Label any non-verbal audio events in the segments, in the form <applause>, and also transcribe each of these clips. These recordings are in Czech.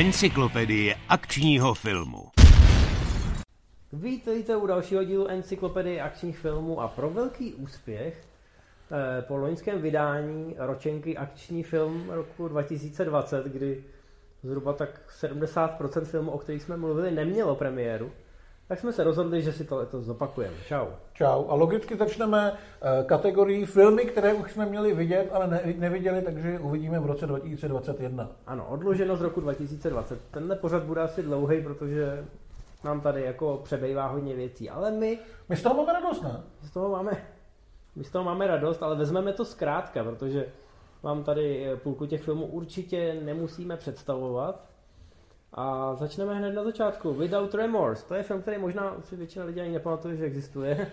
Encyklopedie akčního filmu. Vítejte u dalšího dílu Encyklopedie akčních filmů a pro velký úspěch eh, po loňském vydání ročenky akční film roku 2020, kdy zhruba tak 70% filmů, o kterých jsme mluvili, nemělo premiéru, tak jsme se rozhodli, že si to letos zopakujeme. Čau. Čau. A logicky začneme eh, kategorii filmy, které už jsme měli vidět, ale ne, neviděli, takže uvidíme v roce 2021. Ano, odloženo z roku 2020. Tenhle pořad bude asi dlouhý, protože nám tady jako přebývá hodně věcí, ale my... My z toho máme radost, ne? Z toho máme, my z toho máme radost, ale vezmeme to zkrátka, protože vám tady eh, půlku těch filmů určitě nemusíme představovat. A začneme hned na začátku. Without Remorse. To je film, který možná si většina lidí ani nepamatuje, že existuje.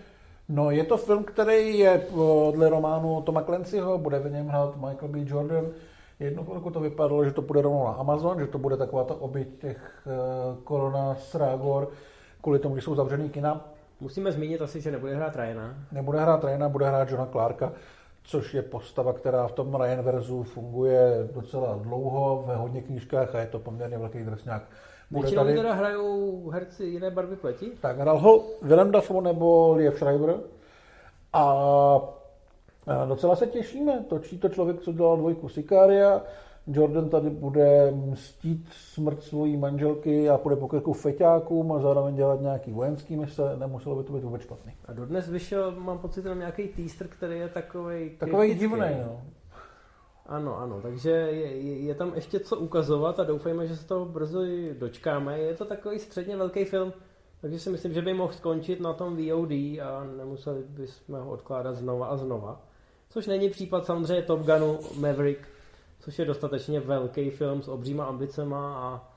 No, je to film, který je podle románu Toma Clancyho, bude v něm hrát Michael B. Jordan. Jednu chvilku to vypadalo, že to bude rovnou na Amazon, že to bude taková ta oběť těch korona srágor, kvůli tomu, že jsou zavřený kina. Musíme zmínit asi, že nebude hrát Ryana. Nebude hrát Ryana, bude hrát Johna Clarka, což je postava, která v tom Ryan verzu funguje docela dlouho ve hodně knížkách a je to poměrně velký drsňák. Většinou tady... teda hrajou herci jiné barvy pleti? Tak, hrál ho Willem Dafoe nebo Liev Schreiber a docela se těšíme. Točí to člověk, co dělal dvojku Sicaria, Jordan tady bude mstít smrt svojí manželky a půjde po krku feťákům a zároveň dělat nějaký vojenský mise, nemuselo by to být vůbec špatný. A dodnes vyšel, mám pocit, jenom nějaký teaser, který je takový Takový divný, no. Ano, ano, takže je, je, tam ještě co ukazovat a doufejme, že se toho brzy dočkáme. Je to takový středně velký film, takže si myslím, že by mohl skončit na tom VOD a nemuseli bychom ho odkládat znova a znova. Což není případ samozřejmě Top Gunu Maverick, což je dostatečně velký film s obříma ambicema a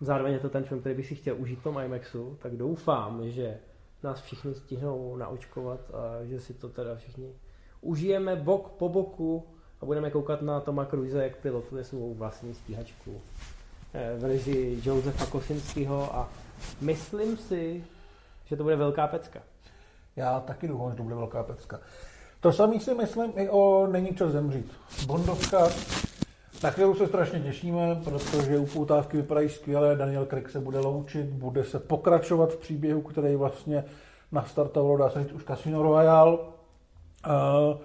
zároveň je to ten film, který bych si chtěl užít v tom IMAXu, tak doufám, že nás všichni stihnou naučkovat a že si to teda všichni užijeme bok po boku a budeme koukat na Toma Cruise, jak pilotuje svou vlastní stíhačku eh, v režii Josefa Kosinského a myslím si, že to bude velká pecka. Já taky doufám, že to bude velká pecka. To samý si myslím i o Není čas zemřít. Bondovka, na kterou se strašně těšíme, protože upoutávky vypadají skvěle, Daniel Craig se bude loučit, bude se pokračovat v příběhu, který vlastně nastartovalo, dá se říct, už Casino Royale. Uh,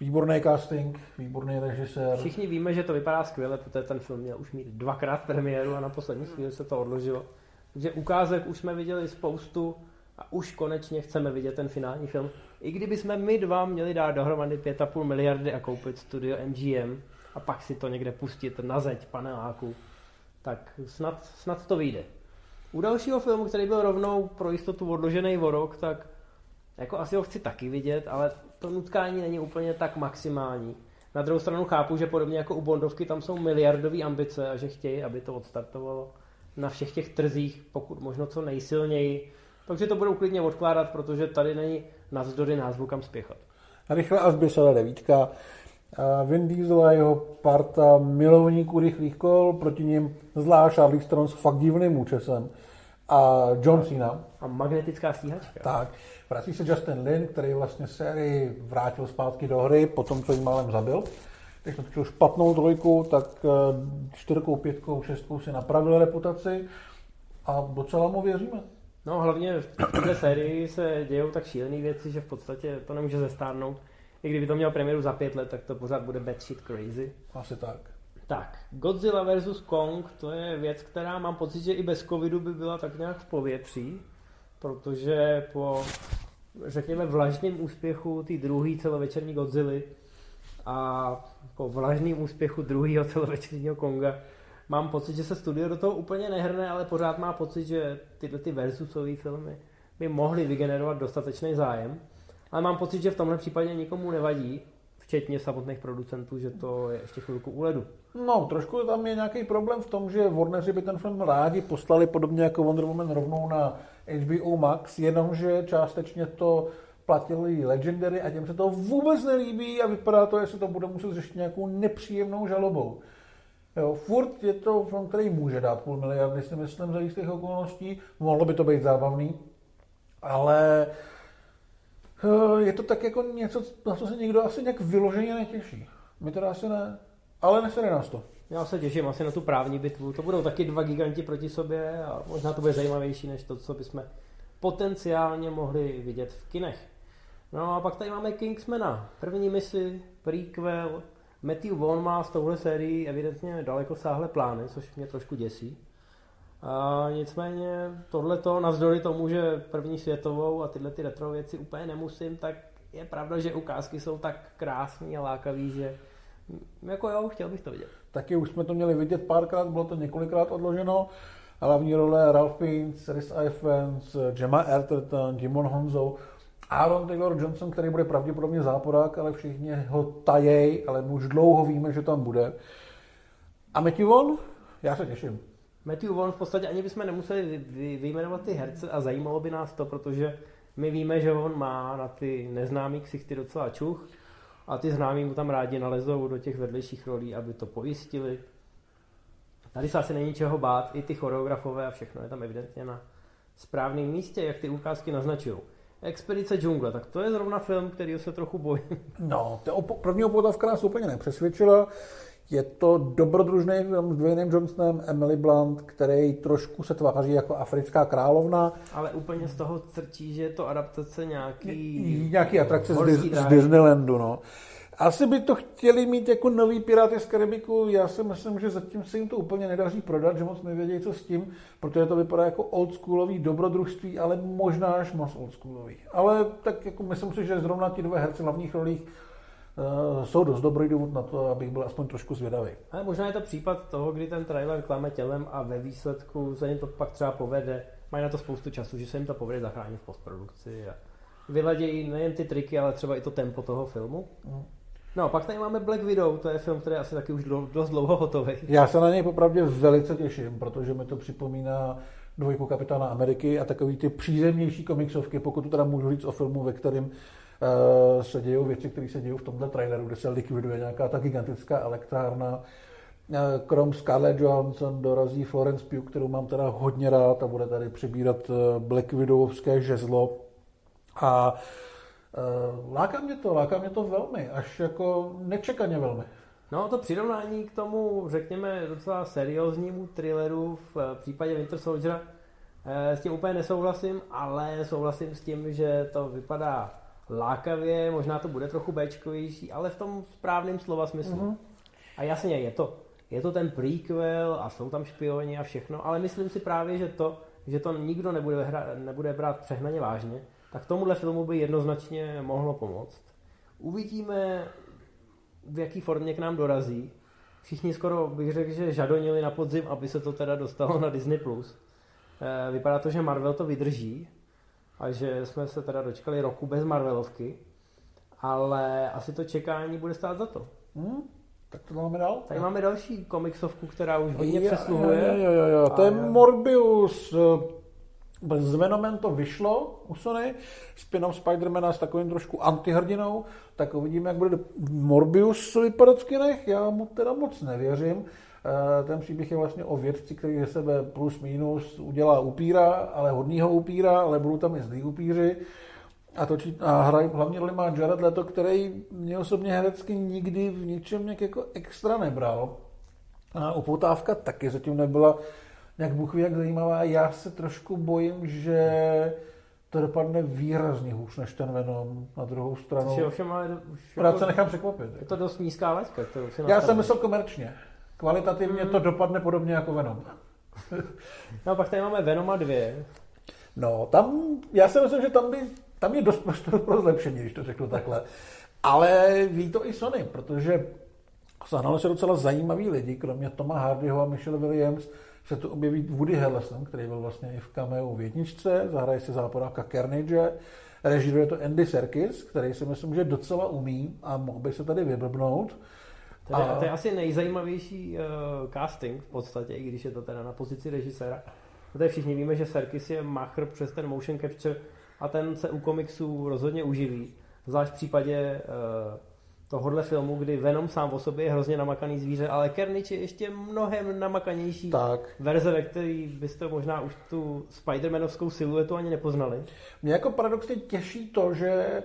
výborný casting, výborný režisér. Všichni víme, že to vypadá skvěle, protože ten film měl už mít dvakrát premiéru a na poslední chvíli se to odložilo. Takže ukázek už jsme viděli spoustu a už konečně chceme vidět ten finální film. I kdyby jsme my dva měli dát dohromady 5,5 miliardy a koupit studio MGM a pak si to někde pustit na zeď paneláku, tak snad, snad to vyjde. U dalšího filmu, který byl rovnou pro jistotu odložený o rok, tak jako asi ho chci taky vidět, ale to nutkání není úplně tak maximální. Na druhou stranu chápu, že podobně jako u Bondovky tam jsou miliardové ambice a že chtějí, aby to odstartovalo na všech těch trzích, pokud možno co nejsilněji. Takže to budou klidně odkládat, protože tady není navzdory názvu kam spěchat. Rychle a zběsele devítka. Vin Diesel a jeho parta milovníků rychlých kol, proti ním zlá Charlie Strong s fakt divným účesem a John Cena. A magnetická stíhačka. Tak. Vrací se Justin Lin, který vlastně sérii vrátil zpátky do hry po tom, co jí málem zabil. Když natočil špatnou trojku, tak eh, čtyřkou, pětkou, šestkou si napravil reputaci a docela mu věříme. No hlavně v této sérii se dějou tak šílené věci, že v podstatě to nemůže zestárnout. I kdyby to měl premiéru za pět let, tak to pořád bude bad shit crazy. Asi tak. Tak, Godzilla vs. Kong, to je věc, která mám pocit, že i bez covidu by byla tak nějak v povětří, protože po, řekněme, vlažném úspěchu té druhé celovečerní Godzilla a po vlažném úspěchu druhého <laughs> celovečerního Konga mám pocit, že se studio do toho úplně nehrne, ale pořád má pocit, že tyhle ty versusové filmy by mohly vygenerovat dostatečný zájem. Ale mám pocit, že v tomhle případě nikomu nevadí, včetně samotných producentů, že to je ještě chvilku u ledu. No, trošku tam je nějaký problém v tom, že Warneri by ten film rádi poslali podobně jako Wonder Woman rovnou na HBO Max, jenomže částečně to platili Legendary a těm se to vůbec nelíbí a vypadá to, jestli to bude muset řešit nějakou nepříjemnou žalobou. Jo, furt je to film, který může dát půl miliardy, si myslím, za jistých okolností. Mohlo by to být zábavný, ale je to tak jako něco, na co se nikdo asi nějak vyloženě netěší. My teda asi ne. Ale nesede nás to. Já se těším asi na tu právní bitvu. To budou taky dva giganti proti sobě a možná to bude zajímavější než to, co bychom potenciálně mohli vidět v kinech. No a pak tady máme Kingsmana. První misi, prequel. Matthew Vaughn má s touhle sérií evidentně daleko sáhle plány, což mě trošku děsí. A nicméně tohleto, navzdory tomu, že první světovou a tyhle ty retro věci úplně nemusím, tak je pravda, že ukázky jsou tak krásný a lákavý, že jako jo, chtěl bych to vidět. Taky už jsme to měli vidět párkrát, bylo to několikrát odloženo. Hlavní role Ralph Fiennes, Rhys Ifans, Gemma Arterton, Jimon Honzo, Aaron Taylor Johnson, který bude pravděpodobně záporák, ale všichni ho tajej, ale už dlouho víme, že tam bude. A Matthew Vaughn? Já se těším. Matthew Vaughn v podstatě ani bychom nemuseli vyjmenovat ty herce a zajímalo by nás to, protože my víme, že on má na ty neznámý ksichty docela čuch a ty známí mu tam rádi nalezou do těch vedlejších rolí, aby to pojistili. Tady se asi není čeho bát, i ty choreografové a všechno je tam evidentně na správném místě, jak ty ukázky naznačují. Expedice džungle, tak to je zrovna film, který se trochu bojím. No, to první opotavka nás úplně nepřesvědčila. Je to dobrodružný film s Dwaynem Johnsonem, Emily Blunt, který trošku se tváří jako africká královna. Ale úplně z toho crčí, že je to adaptace nějaký... Nějaký atrakce z, Dis- z Disneylandu, no. Asi by to chtěli mít jako nový Piráty z Karibiku. Já si myslím, že zatím se jim to úplně nedaří prodat, že moc nevědějí, co s tím, protože to vypadá jako oldschoolový dobrodružství, ale možná až moc oldschoolový. Ale tak jako myslím si, že zrovna ti dva herci v hlavních rolích jsou dost dobrý důvod na to, abych byl aspoň trošku zvědavý. Ale možná je to případ toho, kdy ten trailer klame tělem a ve výsledku se jim to pak třeba povede. Mají na to spoustu času, že se jim to povede zachránit v postprodukci a vyladějí nejen ty triky, ale třeba i to tempo toho filmu. Mm. No, pak tady máme Black Widow, to je film, který je asi taky už dost dlouho hotový. Já se na něj popravdě velice těším, protože mi to připomíná dvojku Kapitána Ameriky a takový ty přízemnější komiksovky, pokud to teda můžu říct o filmu, ve kterém se dějou věci, které se dějí v tomhle traileru, kde se likviduje nějaká ta gigantická elektrárna. Uh, krom Scarlett Johansson dorazí Florence Pugh, kterou mám teda hodně rád a bude tady přebírat eh, Black Widowovské žezlo. A láká mě to, láká mě to velmi, až jako nečekaně velmi. No to přirovnání k tomu, řekněme, docela serióznímu thrilleru v případě Winter Soldiera s tím úplně nesouhlasím, ale souhlasím s tím, že to vypadá lákavě, možná to bude trochu bečkovější, ale v tom správném slova smyslu. Mm-hmm. A jasně, je to, je to ten prequel a jsou tam špioni a všechno, ale myslím si právě, že to, že to nikdo nebude, hra, nebude brát přehnaně vážně, tak tomuhle filmu by jednoznačně mohlo pomoct. Uvidíme, v jaký formě k nám dorazí. Všichni skoro bych řekl, že žadonili na podzim, aby se to teda dostalo na Disney+. Plus. Eh, vypadá to, že Marvel to vydrží a že jsme se teda dočkali roku bez Marvelovky, ale asi to čekání bude stát za to. Hmm, tak to máme dál. Tady máme další komiksovku, která už hodně přesluhuje. Jo, jo, jo, to je Morbius. Z Venomen to vyšlo u Sony, spin-off Spidermana s takovým trošku antihrdinou, tak uvidíme, jak bude Morbius vypadat v kinech. Já mu teda moc nevěřím. Eh, ten příběh je vlastně o vědci, který ze sebe plus minus udělá upíra, ale hodnýho upíra, ale budou tam i zlý upíři. A, točí, a hrají, hlavně roli má Jared Leto, který mě osobně herecky nikdy v ničem nějak jako extra nebral. A upoutávka taky zatím nebyla nějak Bůh ví, jak zajímavá. Já se trošku bojím, že to dopadne výrazně hůř než ten Venom na druhou stranu. ovšem, ale už jako, se nechám překvapit. Je to dost nízká laťka. Já jsem myslel komerčně. Kvalitativně to dopadne podobně jako Venom. no pak tady máme Venoma 2. No, tam, já si myslím, že tam, by, tam je dost prostoru pro zlepšení, když to řeknu takhle. Ale ví to i Sony, protože zahnalo se docela zajímaví lidi, kromě Toma Hardyho a Michelle Williams, se tu objeví Woody Harrelson, který byl vlastně i v cameo v jedničce, zahraje se záporáka Carnage, režiruje to Andy Serkis, který si myslím, že docela umí a mohl by se tady vyblbnout. To je, a... to je asi nejzajímavější uh, casting v podstatě, i když je to teda na pozici režiséra. Protože všichni víme, že Serkis je machr přes ten motion capture a ten se u komiksů rozhodně uživí. Zvlášť v případě uh, tohohle filmu, kdy Venom sám o sobě je hrozně namakaný zvíře, ale Carnage je ještě mnohem namakanější tak. verze, ve který byste možná už tu Spider-Manovskou siluetu ani nepoznali. Mě jako paradoxně těší to, že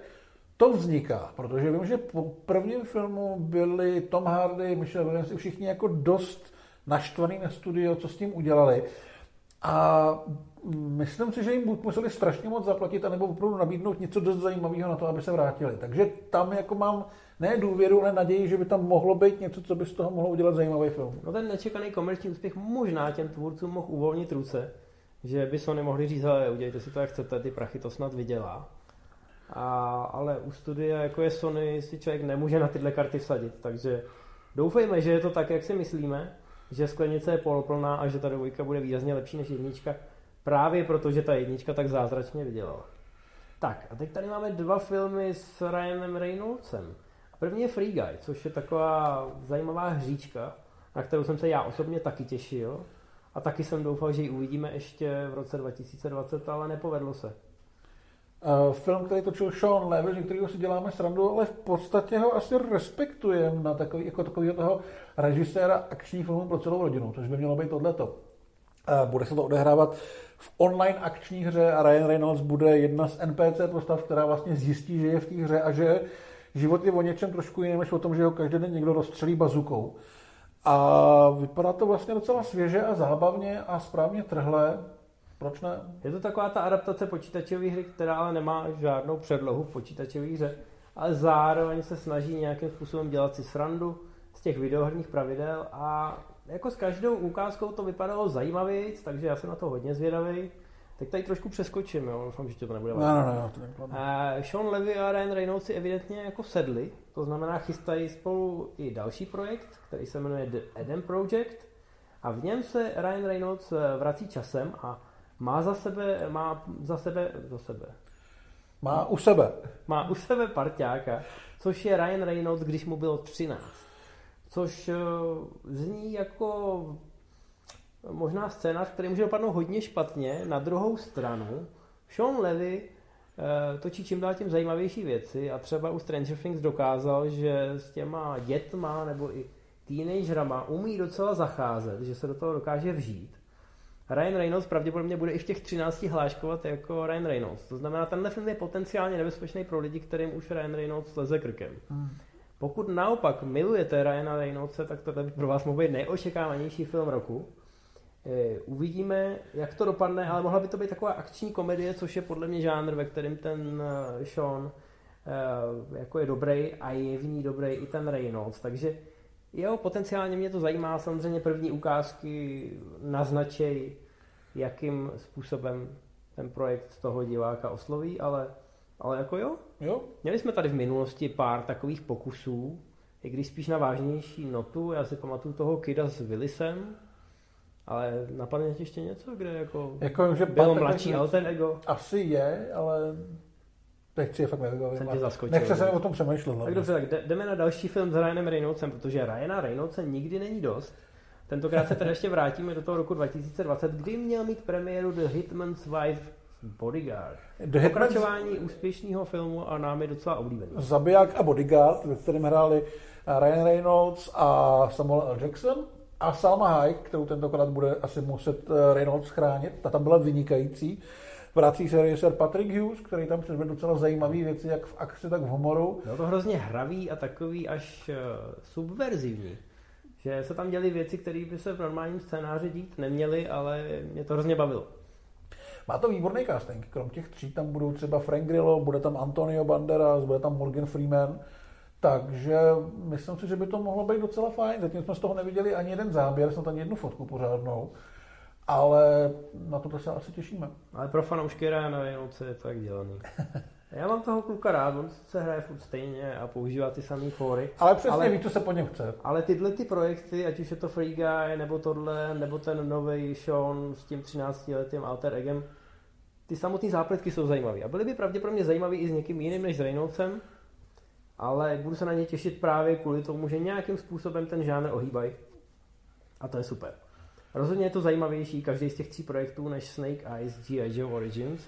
to vzniká, protože vím, že po prvním filmu byli Tom Hardy, Michelle Williams všichni jako dost naštvaný na studio, co s tím udělali. A myslím si, že jim buď museli strašně moc zaplatit, anebo opravdu nabídnout něco dost zajímavého na to, aby se vrátili. Takže tam jako mám ne důvěru, ale naději, že by tam mohlo být něco, co by z toho mohlo udělat zajímavý film. No ten nečekaný komerční úspěch možná těm tvůrcům mohl uvolnit ruce, že by Sony mohli říct, ale udělejte si to, jak chcete, ty prachy to snad vydělá. A, ale u studia, jako je Sony, si člověk nemůže na tyhle karty vsadit, takže doufejme, že je to tak, jak si myslíme, že sklenice je poloplná a že ta dvojka bude výrazně lepší než jednička, právě protože ta jednička tak zázračně vydělala. Tak a teď tady máme dva filmy s Ryanem Reynoldsem. První je Free Guy, což je taková zajímavá hříčka, na kterou jsem se já osobně taky těšil. A taky jsem doufal, že ji uvidíme ještě v roce 2020, ale nepovedlo se. Uh, film, který točil Sean Levy, že kterého si děláme srandu, ale v podstatě ho asi respektujeme na takový, jako takového toho režiséra akční filmů pro celou rodinu, což by mělo být tohleto. Uh, bude se to odehrávat v online akční hře a Ryan Reynolds bude jedna z NPC postav, která vlastně zjistí, že je v té hře a že život je o něčem trošku jiném, než o tom, že ho každý den někdo rozstřelí bazukou. A vypadá to vlastně docela svěže a zábavně a správně trhle. Proč ne? Je to taková ta adaptace počítačové hry, která ale nemá žádnou předlohu v počítačové hře, ale zároveň se snaží nějakým způsobem dělat si srandu z těch videoherních pravidel a jako s každou ukázkou to vypadalo zajímavě, takže já jsem na to hodně zvědavý. Teď tady trošku přeskočím, jo, doufám, že to nebude No, no, no, to uh, Sean Levy a Ryan Reynolds si evidentně jako sedli, to znamená chystají spolu i další projekt, který se jmenuje The Eden Project a v něm se Ryan Reynolds eh, vrací časem a má za sebe, má za sebe, za sebe. Má u sebe. Má u sebe parťáka, což je Ryan Reynolds, když mu bylo 13. Což uh, zní jako možná scénář, který může dopadnout hodně špatně. Na druhou stranu, Sean Levy eh, točí čím dál tím zajímavější věci a třeba u Stranger Things dokázal, že s těma dětma nebo i teenagerama umí docela zacházet, že se do toho dokáže vžít. Ryan Reynolds pravděpodobně bude i v těch 13 hláškovat jako Ryan Reynolds. To znamená, tenhle film je potenciálně nebezpečný pro lidi, kterým už Ryan Reynolds leze krkem. Hmm. Pokud naopak milujete Ryana Reynoldse, tak to by pro vás mohl být nejočekávanější film roku. Eh, uvidíme, jak to dopadne, ale mohla by to být taková akční komedie, což je podle mě žánr, ve kterém ten eh, Sean eh, jako je dobrý a je v ní dobrý i ten Reynolds, takže jo, potenciálně mě to zajímá, samozřejmě první ukázky naznačej, jakým způsobem ten projekt toho diváka osloví, ale, ale jako jo. jo. Měli jsme tady v minulosti pár takových pokusů, i když spíš na vážnější notu, já si pamatuju toho Kida s Willisem, ale napadne ti ještě něco, kde jako, jako že bylo mladší alter ego? Asi je, ale teď si je fakt nevybavím. Jsem tě zaskočil. Nechce se o tom přemýšlet. Tak dobře, tak jdeme na další film s Ryanem Reynoldsem, protože Ryana Reynoldse nikdy není dost. Tentokrát se tedy ještě vrátíme do toho roku 2020, kdy měl mít premiéru The Hitman's Wife Bodyguard. The Pokračování Hitman's... úspěšného filmu a námi docela oblíbený. Zabiják a Bodyguard, ve kterém hráli Ryan Reynolds a Samuel L. Jackson a Salma Hayek, kterou tentokrát bude asi muset eh, Reynolds chránit, ta tam byla vynikající. Vrací se režisér Patrick Hughes, který tam předvedl docela zajímavé věci, jak v akci, tak v humoru. Bylo to hrozně hravý a takový až uh, subverzivní. Že se tam děly věci, které by se v normálním scénáři dít neměly, ale mě to hrozně bavilo. Má to výborný casting. Krom těch tří tam budou třeba Frank Grillo, bude tam Antonio Banderas, bude tam Morgan Freeman. Takže myslím si, že by to mohlo být docela fajn. Zatím jsme z toho neviděli ani jeden záběr, snad ani jednu fotku pořádnou. Ale na to se asi těšíme. Ale pro fanoušky Ryana Reynoldse je to tak dělaný. <laughs> Já mám toho kluka rád, on se hraje furt stejně a používá ty samé fóry. Ale přesně ale, ví, co se po něm chce. Ale tyhle ty projekty, ať už je to Free Guy, nebo tohle, nebo ten nový Sean s tím 13 letým Alter Egem, ty samotné zápletky jsou zajímavé. A byly by pravděpodobně zajímavé i s někým jiným než s Reynoldsem, ale budu se na ně těšit právě kvůli tomu, že nějakým způsobem ten žánr ohýbají. A to je super. Rozhodně je to zajímavější každý z těch tří projektů než Snake Eyes G.I. Joe Origins.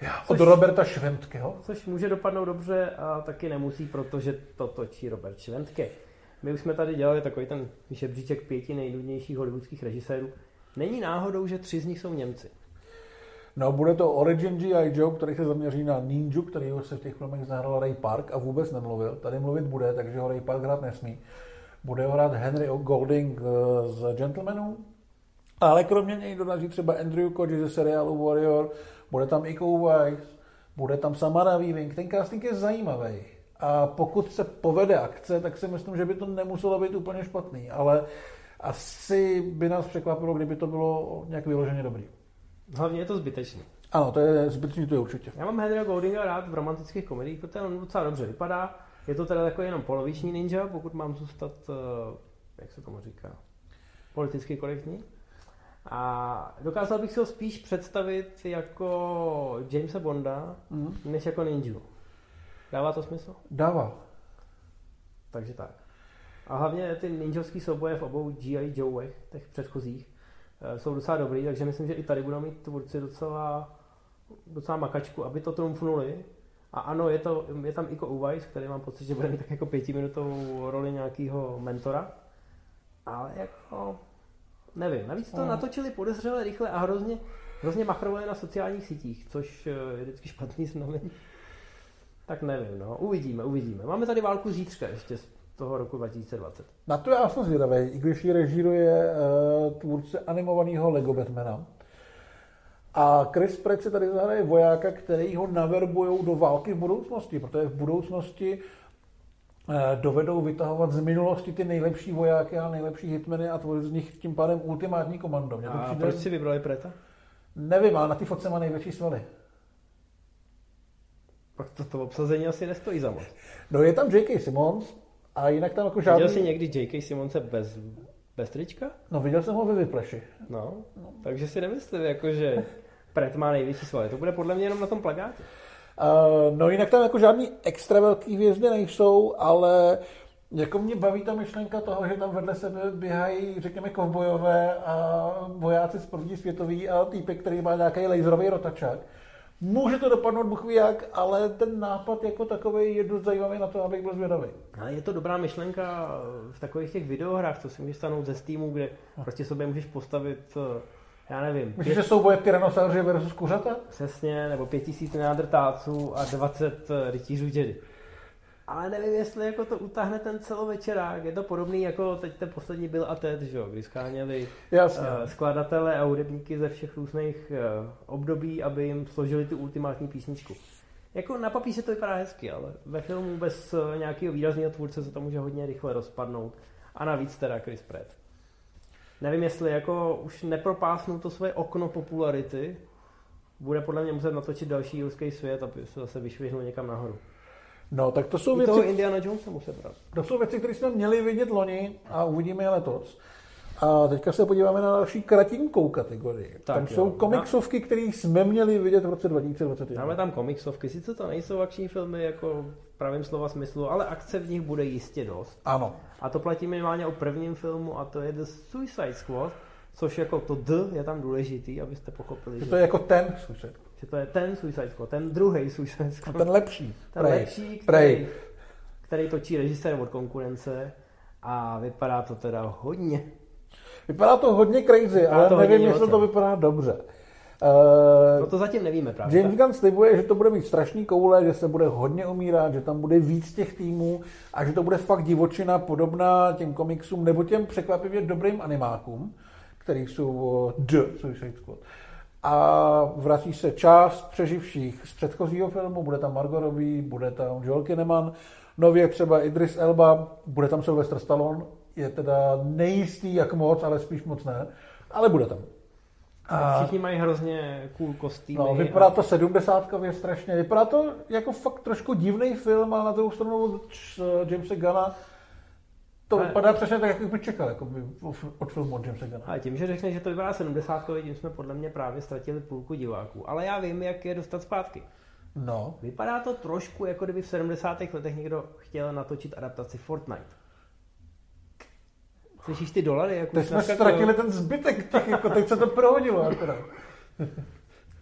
Já, od Roberta Šventkeho. Což může dopadnout dobře a taky nemusí, protože to točí Robert Šventke. My už jsme tady dělali takový ten žebříček pěti nejnudnějších hollywoodských režisérů. Není náhodou, že tři z nich jsou Němci. No, bude to Origin G.I. Joe, který se zaměří na ninju, který se v těch filmech zahrál Ray Park a vůbec nemluvil. Tady mluvit bude, takže ho Ray Park hrát nesmí. Bude ho hrát Henry Golding eh, z Gentlemanů, ale kromě něj dodaří třeba Andrew Koji ze seriálu Warrior, bude tam Iko Weiss, bude tam Samara Weaving. Ten casting je zajímavý. A pokud se povede akce, tak si myslím, že by to nemuselo být úplně špatný, ale asi by nás překvapilo, kdyby to bylo nějak vyloženě dobrý. Hlavně je to zbytečný. Ano, to je zbytečný, to je určitě. Já mám Henryho Goldinga rád v romantických komediích, protože on docela dobře vypadá. Je to teda jako jenom poloviční ninja, pokud mám zůstat, eh, jak se tomu říká, politicky korektní. A dokázal bych si ho spíš představit jako Jamesa Bonda, mm. než jako ninju. Dává to smysl? Dává. Takže tak. A hlavně ty ninjovský souboje v obou G.I. Joeech, těch předchozích, eh, jsou docela dobrý, takže myslím, že i tady budou mít tvůrci docela, docela makačku, aby to trumfnuli. A ano, je, to, je tam Iko Uwais, který mám pocit, že bude mít tak jako pětiminutovou roli nějakého mentora. Ale jako, nevím, navíc to no. natočili podezřele rychle a hrozně, hrozně machrovali na sociálních sítích, což eh, je vždycky špatný znamení. Tak nevím, no, uvidíme, uvidíme. Máme tady válku zítřka ještě z toho roku 2020. Na to já jsem zvědavý, i když ji režíruje uh, tvůrce animovaného Lego Batmana. A Chris Pratt si tady zahraje vojáka, který ho naverbují do války v budoucnosti, protože v budoucnosti dovedou vytahovat z minulosti ty nejlepší vojáky a nejlepší hitmeny a tvořit z nich tím pádem ultimátní komando. Mě to a přijde... proč si vybrali Preta? Nevím, ale na ty fotce má největší svaly. Pak to, to obsazení asi nestojí za moc. No je tam J.K. Simmons a jinak tam jako žádný... Viděl jsi někdy J.K. Simonse bez, bez trička? No viděl jsem ho ve Vypleši. No, no, takže si nemyslím, jako, že Pret má největší svaly. To bude podle mě jenom na tom plagátě. Uh, no jinak tam jako žádný extra velký hvězdy nejsou, ale jako mě baví ta myšlenka toho, že tam vedle sebe běhají, řekněme, kovbojové a vojáci z první světový a týpek, který má nějaký laserový rotačák. Může to dopadnout, Bůh ví jak, ale ten nápad jako takový je dost zajímavý na to, abych byl zvědavý. Ale je to dobrá myšlenka v takových těch videohrách, co si můžeš stanout ze Steamu, kde prostě sobě můžeš postavit já nevím. Myslíš, pět... že souboje tyrannosauři versus kuřata? Přesně, nebo pět tisíc neandrtáců a 20 rytířů Jedi ale nevím, jestli jako to utáhne ten celovečerák. Je to podobný jako teď ten poslední byl a Ted, že? kdy scháněli uh, skladatele a hudebníky ze všech různých uh, období, aby jim složili tu ultimátní písničku. Jako na papíře to vypadá hezky, ale ve filmu bez uh, nějakého výrazného tvůrce se to může hodně rychle rozpadnout. A navíc teda Chris Pratt. Nevím, jestli jako už nepropásnu to svoje okno popularity, bude podle mě muset natočit další ruský svět, aby se zase vyšvihnul někam nahoru. No, tak to jsou věci... toho Indiana Jonesa musím brát. To jsou věci, které jsme měli vidět loni a uvidíme je letos. A teďka se podíváme na další kratinkou kategorii. Tak tam jo. jsou komiksovky, které jsme měli vidět v roce 2021. Máme tam komiksovky, sice to nejsou akční filmy jako v pravém slova smyslu, ale akce v nich bude jistě dost. Ano. A to platí minimálně o prvním filmu a to je The Suicide Squad, což jako to D je tam důležitý, abyste pochopili. Že to je jako ten Suicide Squad že to je ten Suicide Squad, ten druhý Suicide Squad. A ten lepší. Ten Prej. lepší, který, který točí režisér od konkurence a vypadá to teda hodně. Vypadá to hodně crazy, vypadá ale nevím, jestli to vypadá dobře. Uh, no to zatím nevíme právě. James Gunn slibuje, že to bude mít strašný koule, že se bude hodně umírat, že tam bude víc těch týmů a že to bude fakt divočina podobná těm komiksům nebo těm překvapivě dobrým animákům, který jsou D Suicide Squad. A vrací se část přeživších z předchozího filmu, bude tam Margot Robbie, bude tam Joel Kinnaman, nově třeba Idris Elba, bude tam Sylvester Stallone, je teda nejistý jak moc, ale spíš moc ne, ale bude tam. A všichni mají hrozně cool kostýmy. No, vypadá to sedmdesátkově strašně. Vypadá to jako fakt trošku divný film, ale na druhou stranu od Jamesa Gana to ale... vypadá přesně tak, jak bych čekal jako by, od filmu od Jamesa Gunna. A tím, že řekne, že to vypadá 70 tím jsme podle mě právě ztratili půlku diváků. Ale já vím, jak je dostat zpátky. No. Vypadá to trošku, jako kdyby v 70. letech někdo chtěl natočit adaptaci Fortnite. Slyšíš ty dolary? Jak teď jsme ztratili ten zbytek těch, jako teď se to prohodilo akorát.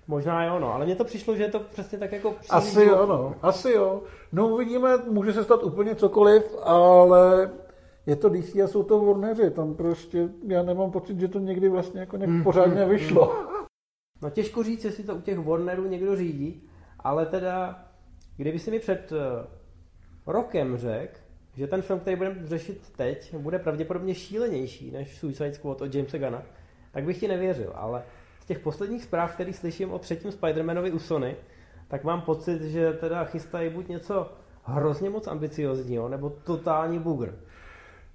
Možná jo, no, ale mně to přišlo, že je to přesně tak jako... Asi jo, no, asi jo. No uvidíme, může se stát úplně cokoliv, ale je to DC a jsou to Warneri, tam prostě já nemám pocit, že to někdy vlastně jako nějak hmm. pořádně vyšlo. No těžko říct, jestli to u těch Warnerů někdo řídí, ale teda, kdyby si mi před eh, rokem řekl, že ten film, který budeme řešit teď, bude pravděpodobně šílenější než Suicide Squad od Jamesa Gana, tak bych ti nevěřil, ale z těch posledních zpráv, který slyším o třetím Spider-Manovi u Sony, tak mám pocit, že teda chystají buď něco hrozně moc ambiciozního, nebo totální bugr.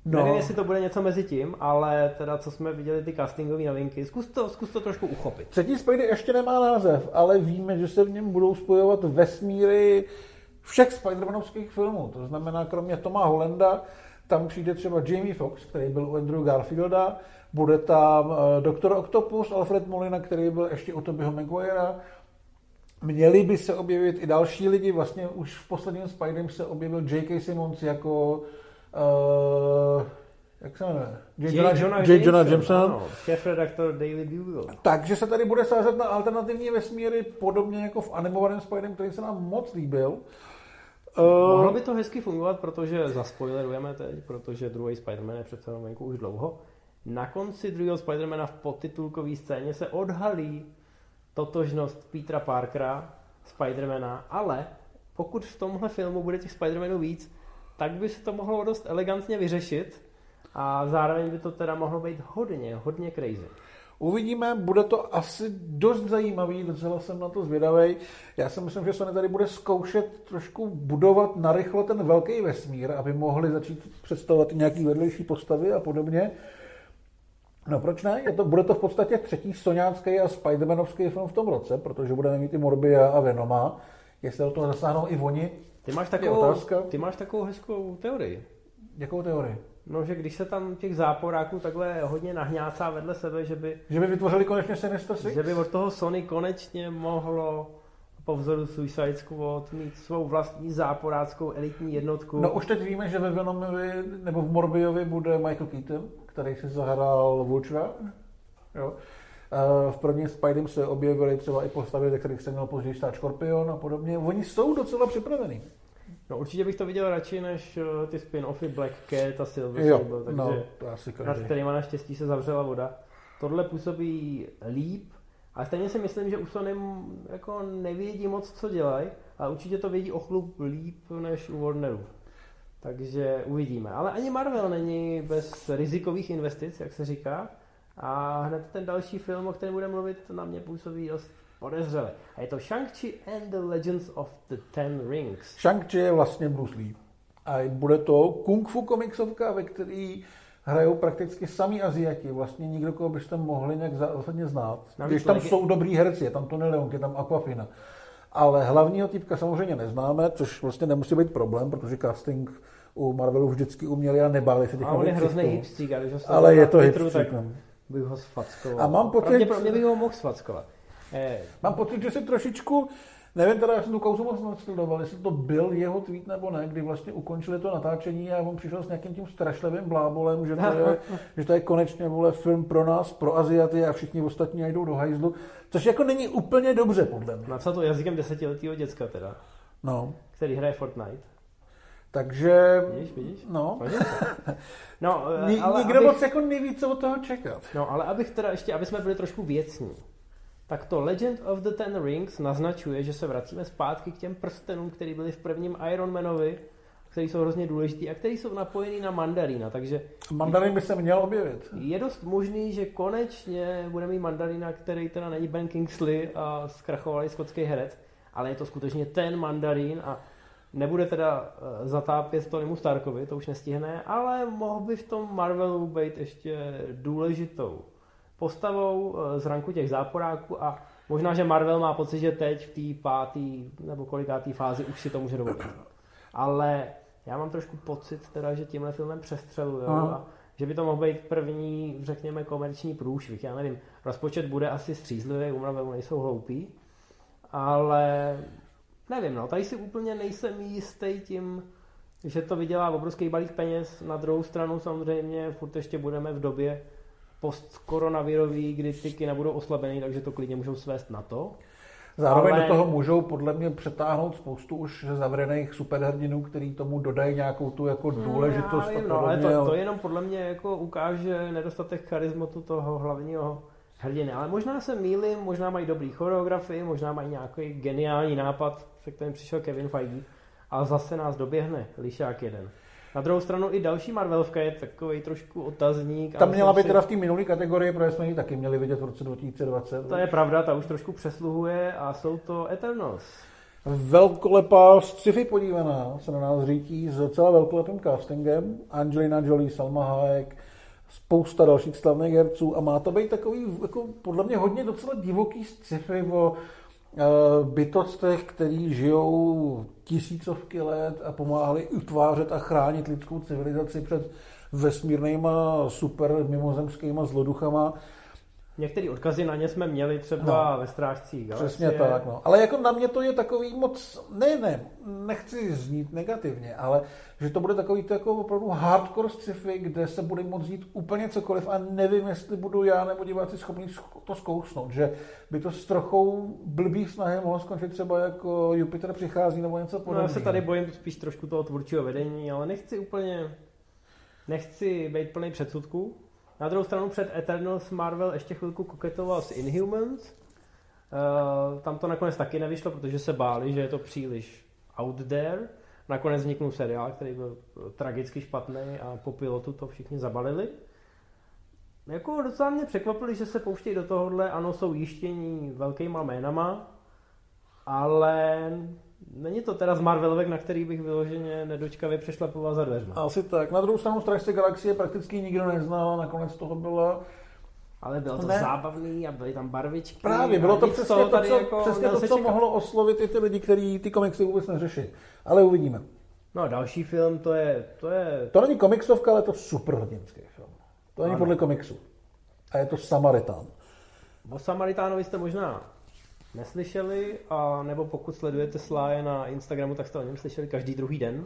No. Nevím, jestli to bude něco mezi tím, ale teda co jsme viděli ty castingové novinky, zkus to, zkus to trošku uchopit. Třetí Spidey ještě nemá název, ale víme, že se v něm budou spojovat vesmíry všech Spider-Manovských filmů. To znamená, kromě Toma Hollanda, tam přijde třeba Jamie Foxx, který byl u Andrew Garfielda, bude tam uh, Doktor Octopus, Alfred Molina, který byl ještě u Tobyho Maguirea, Měli by se objevit i další lidi, vlastně už v posledním Spiderem se objevil J.K. Simmons jako uh, jak se jmenuje? J. Jonah, Jonah, J. Jonah Jameson. Šéf-redaktor Daily Bugle. Takže se tady bude sázet na alternativní vesmíry, podobně jako v animovaném Spiderem, který se nám moc líbil. Uh, Mohlo by to hezky fungovat, protože zaspoilerujeme teď, protože druhý Spider-Man je přece venku už dlouho. Na konci druhého Spider-Mana v podtitulkové scéně se odhalí totožnost Petra Parkera, Spidermana, ale pokud v tomhle filmu bude těch Spidermanů víc, tak by se to mohlo dost elegantně vyřešit a zároveň by to teda mohlo být hodně, hodně crazy. Uvidíme, bude to asi dost zajímavý, docela jsem na to zvědavý. Já si myslím, že Sony tady bude zkoušet trošku budovat narychlo ten velký vesmír, aby mohli začít představovat nějaký vedlejší postavy a podobně. No proč ne? Je to, bude to v podstatě třetí soňácký a Spidermanovský film v tom roce, protože budeme mít i Morbia a Venoma. Jestli do toho zasáhnou i oni, ty máš takovou, ty máš takovou hezkou teorii. Jakou teorii? No, že když se tam těch záporáků takhle hodně nahňácá vedle sebe, že by... Že by vytvořili konečně Sinister Six? Že by od toho Sony konečně mohlo po vzoru Suicide Squad mít svou vlastní záporáckou elitní jednotku. No už teď víme, že ve Venomovi nebo v Morbiovi bude Michael Keaton, který si zahrál Vultura. Jo. V prvním Spidem se objevily třeba i postavy, ze kterých se měl později stát Scorpion a podobně. Oni jsou docela připravení. No určitě bych to viděl radši než eh, ty spin-offy Black Cat a Silver jo, Sable, takže no, nad kterýma naštěstí se zavřela voda. Tohle působí líp, a stejně si myslím, že u Sony jako nevědí moc, co dělají, ale určitě to vědí o chlup líp než u Warneru. Takže uvidíme. Ale ani Marvel není bez rizikových investic, jak se říká. A hned ten další film, o kterém budeme mluvit, na mě působí dost podezřele. A je to Shang-Chi and the Legends of the Ten Rings. Shang-Chi je vlastně Bruce Lee. A bude to kung fu komiksovka, ve který hrajou prakticky sami Aziati, vlastně nikdo, koho byste mohli nějak zásadně znát. Navíc Když tam jsou dobrý herci, je tam Tony Leung, je tam Aquafina. Ale hlavního typka samozřejmě neznáme, což vlastně nemusí být problém, protože casting u Marvelu vždycky uměli a nebáli se těch A on je hrozný hipstřík, ale je to hipstřík. No. bych ho sfackoval. A mám pocit... Pravděpodobně bych ho mohl sfackovat. Eh. Mám pocit, že si trošičku Nevím teda, jak jsem tu kauzu moc nasledoval, jestli to byl jeho tweet nebo ne, kdy vlastně ukončili to natáčení a on přišel s nějakým tím strašlivým blábolem, že to je, <laughs> že to je konečně vole, film pro nás, pro Aziaty a všichni ostatní jdou do hajzlu, což jako není úplně dobře podle mě. Napsal to jazykem desetiletého děcka teda, no. který hraje Fortnite. Takže... Vidíš, vidíš? No. <laughs> no Ni, ale nikdo abych... moc jako neví, co od toho čekat. No, ale abych teda ještě, aby jsme byli trošku věcní tak to Legend of the Ten Rings naznačuje, že se vracíme zpátky k těm prstenům, které byly v prvním Iron Manovi, které jsou hrozně důležitý a které jsou napojený na mandarína, takže... Mandarín by se měl objevit. Je dost možný, že konečně bude mít mandarína, který teda není Ben Kingsley a zkrachovalý skotský herec, ale je to skutečně ten mandarín a nebude teda eh, zatápět Tonymu Starkovi, to už nestihne, ale mohl by v tom Marvelu být ještě důležitou postavou eh, z ranku těch záporáků a možná, že Marvel má pocit, že teď v té pátý nebo kolikátý fázi už si to může dovolit. Ale já mám trošku pocit teda, že tímhle filmem přestřelují a že by to mohl být první, řekněme, komerční průšvih. Já nevím, rozpočet bude asi střízlivý, u Marvelu nejsou hloupí, ale nevím, no, tady si úplně nejsem jistý tím, že to vydělá obrovský balík peněz. Na druhou stranu samozřejmě furt ještě budeme v době, postkoronavirový, kdy ty kina budou oslabený, takže to klidně můžou svést na to. Zároveň ale... do toho můžou podle mě přetáhnout spoustu už zavřených superhrdinů, který tomu dodají nějakou tu jako hmm, důležitost. Hmm, no, ale to, to jenom podle mě jako ukáže nedostatek charizmatu toho hlavního hrdiny. Ale možná se mýlím, možná mají dobrý choreografii, možná mají nějaký geniální nápad, se kterým přišel Kevin Feige, ale zase nás doběhne lišák jeden. Na druhou stranu i další Marvelovka je takový trošku otazník. Tam měla být si... teda v té minulé kategorii, protože jsme ji taky měli vidět v roce 2020. To je pravda, ta už trošku přesluhuje a jsou to Eternals. Velkolepá sci-fi podívaná se na nás řítí s celá velkolepým castingem. Angelina Jolie, Salma Hayek, spousta dalších slavných herců a má to být takový, jako podle mě hodně docela divoký sci-fi o bytostech, který žijou tisícovky let a pomáhali utvářet a chránit lidskou civilizaci před vesmírnýma super mimozemskýma zloduchama. Některé odkazy na ně jsme měli třeba no, ve Strážcích galaxie. Přesně tak, no. Ale jako na mě to je takový moc, ne, ne, nechci znít negativně, ale že to bude takový to jako opravdu hardcore sci-fi, kde se bude moct jít úplně cokoliv a nevím, jestli budu já nebo diváci schopni to zkousnout, že by to s trochou blbý snahy mohlo skončit třeba jako Jupiter přichází nebo něco podobného. No, já se tady bojím spíš trošku toho tvůrčího vedení, ale nechci úplně, nechci být plný předsudků, na druhou stranu před Eternals Marvel ještě chvilku koketoval s Inhumans. Uh, tam to nakonec taky nevyšlo, protože se báli, že je to příliš out there. Nakonec vzniknul seriál, který byl tragicky špatný a po pilotu to všichni zabalili. Jako docela mě překvapili, že se pouštějí do tohohle, ano, jsou jištění velkýma jménama, ale Není to teda z Marvelovek, na který bych vyloženě nedočkavě přešlapoval za dveřma. Asi tak. Na druhou stranu Strážce galaxie prakticky nikdo neznal, nakonec toho bylo ale bylo to ne. zábavný a byly tam barvičky. Právě, bylo to přesně to, co, jako přesně to, co mohlo oslovit i ty lidi, kteří ty komiksy vůbec neřeší. Ale uvidíme. No další film, to je... To, je... to není komiksovka, ale je to superhrdinský film. To není ano. podle komiksu. A je to Samaritán. O Samaritánovi jste možná neslyšeli, a nebo pokud sledujete Sláje na Instagramu, tak jste o něm slyšeli každý druhý den,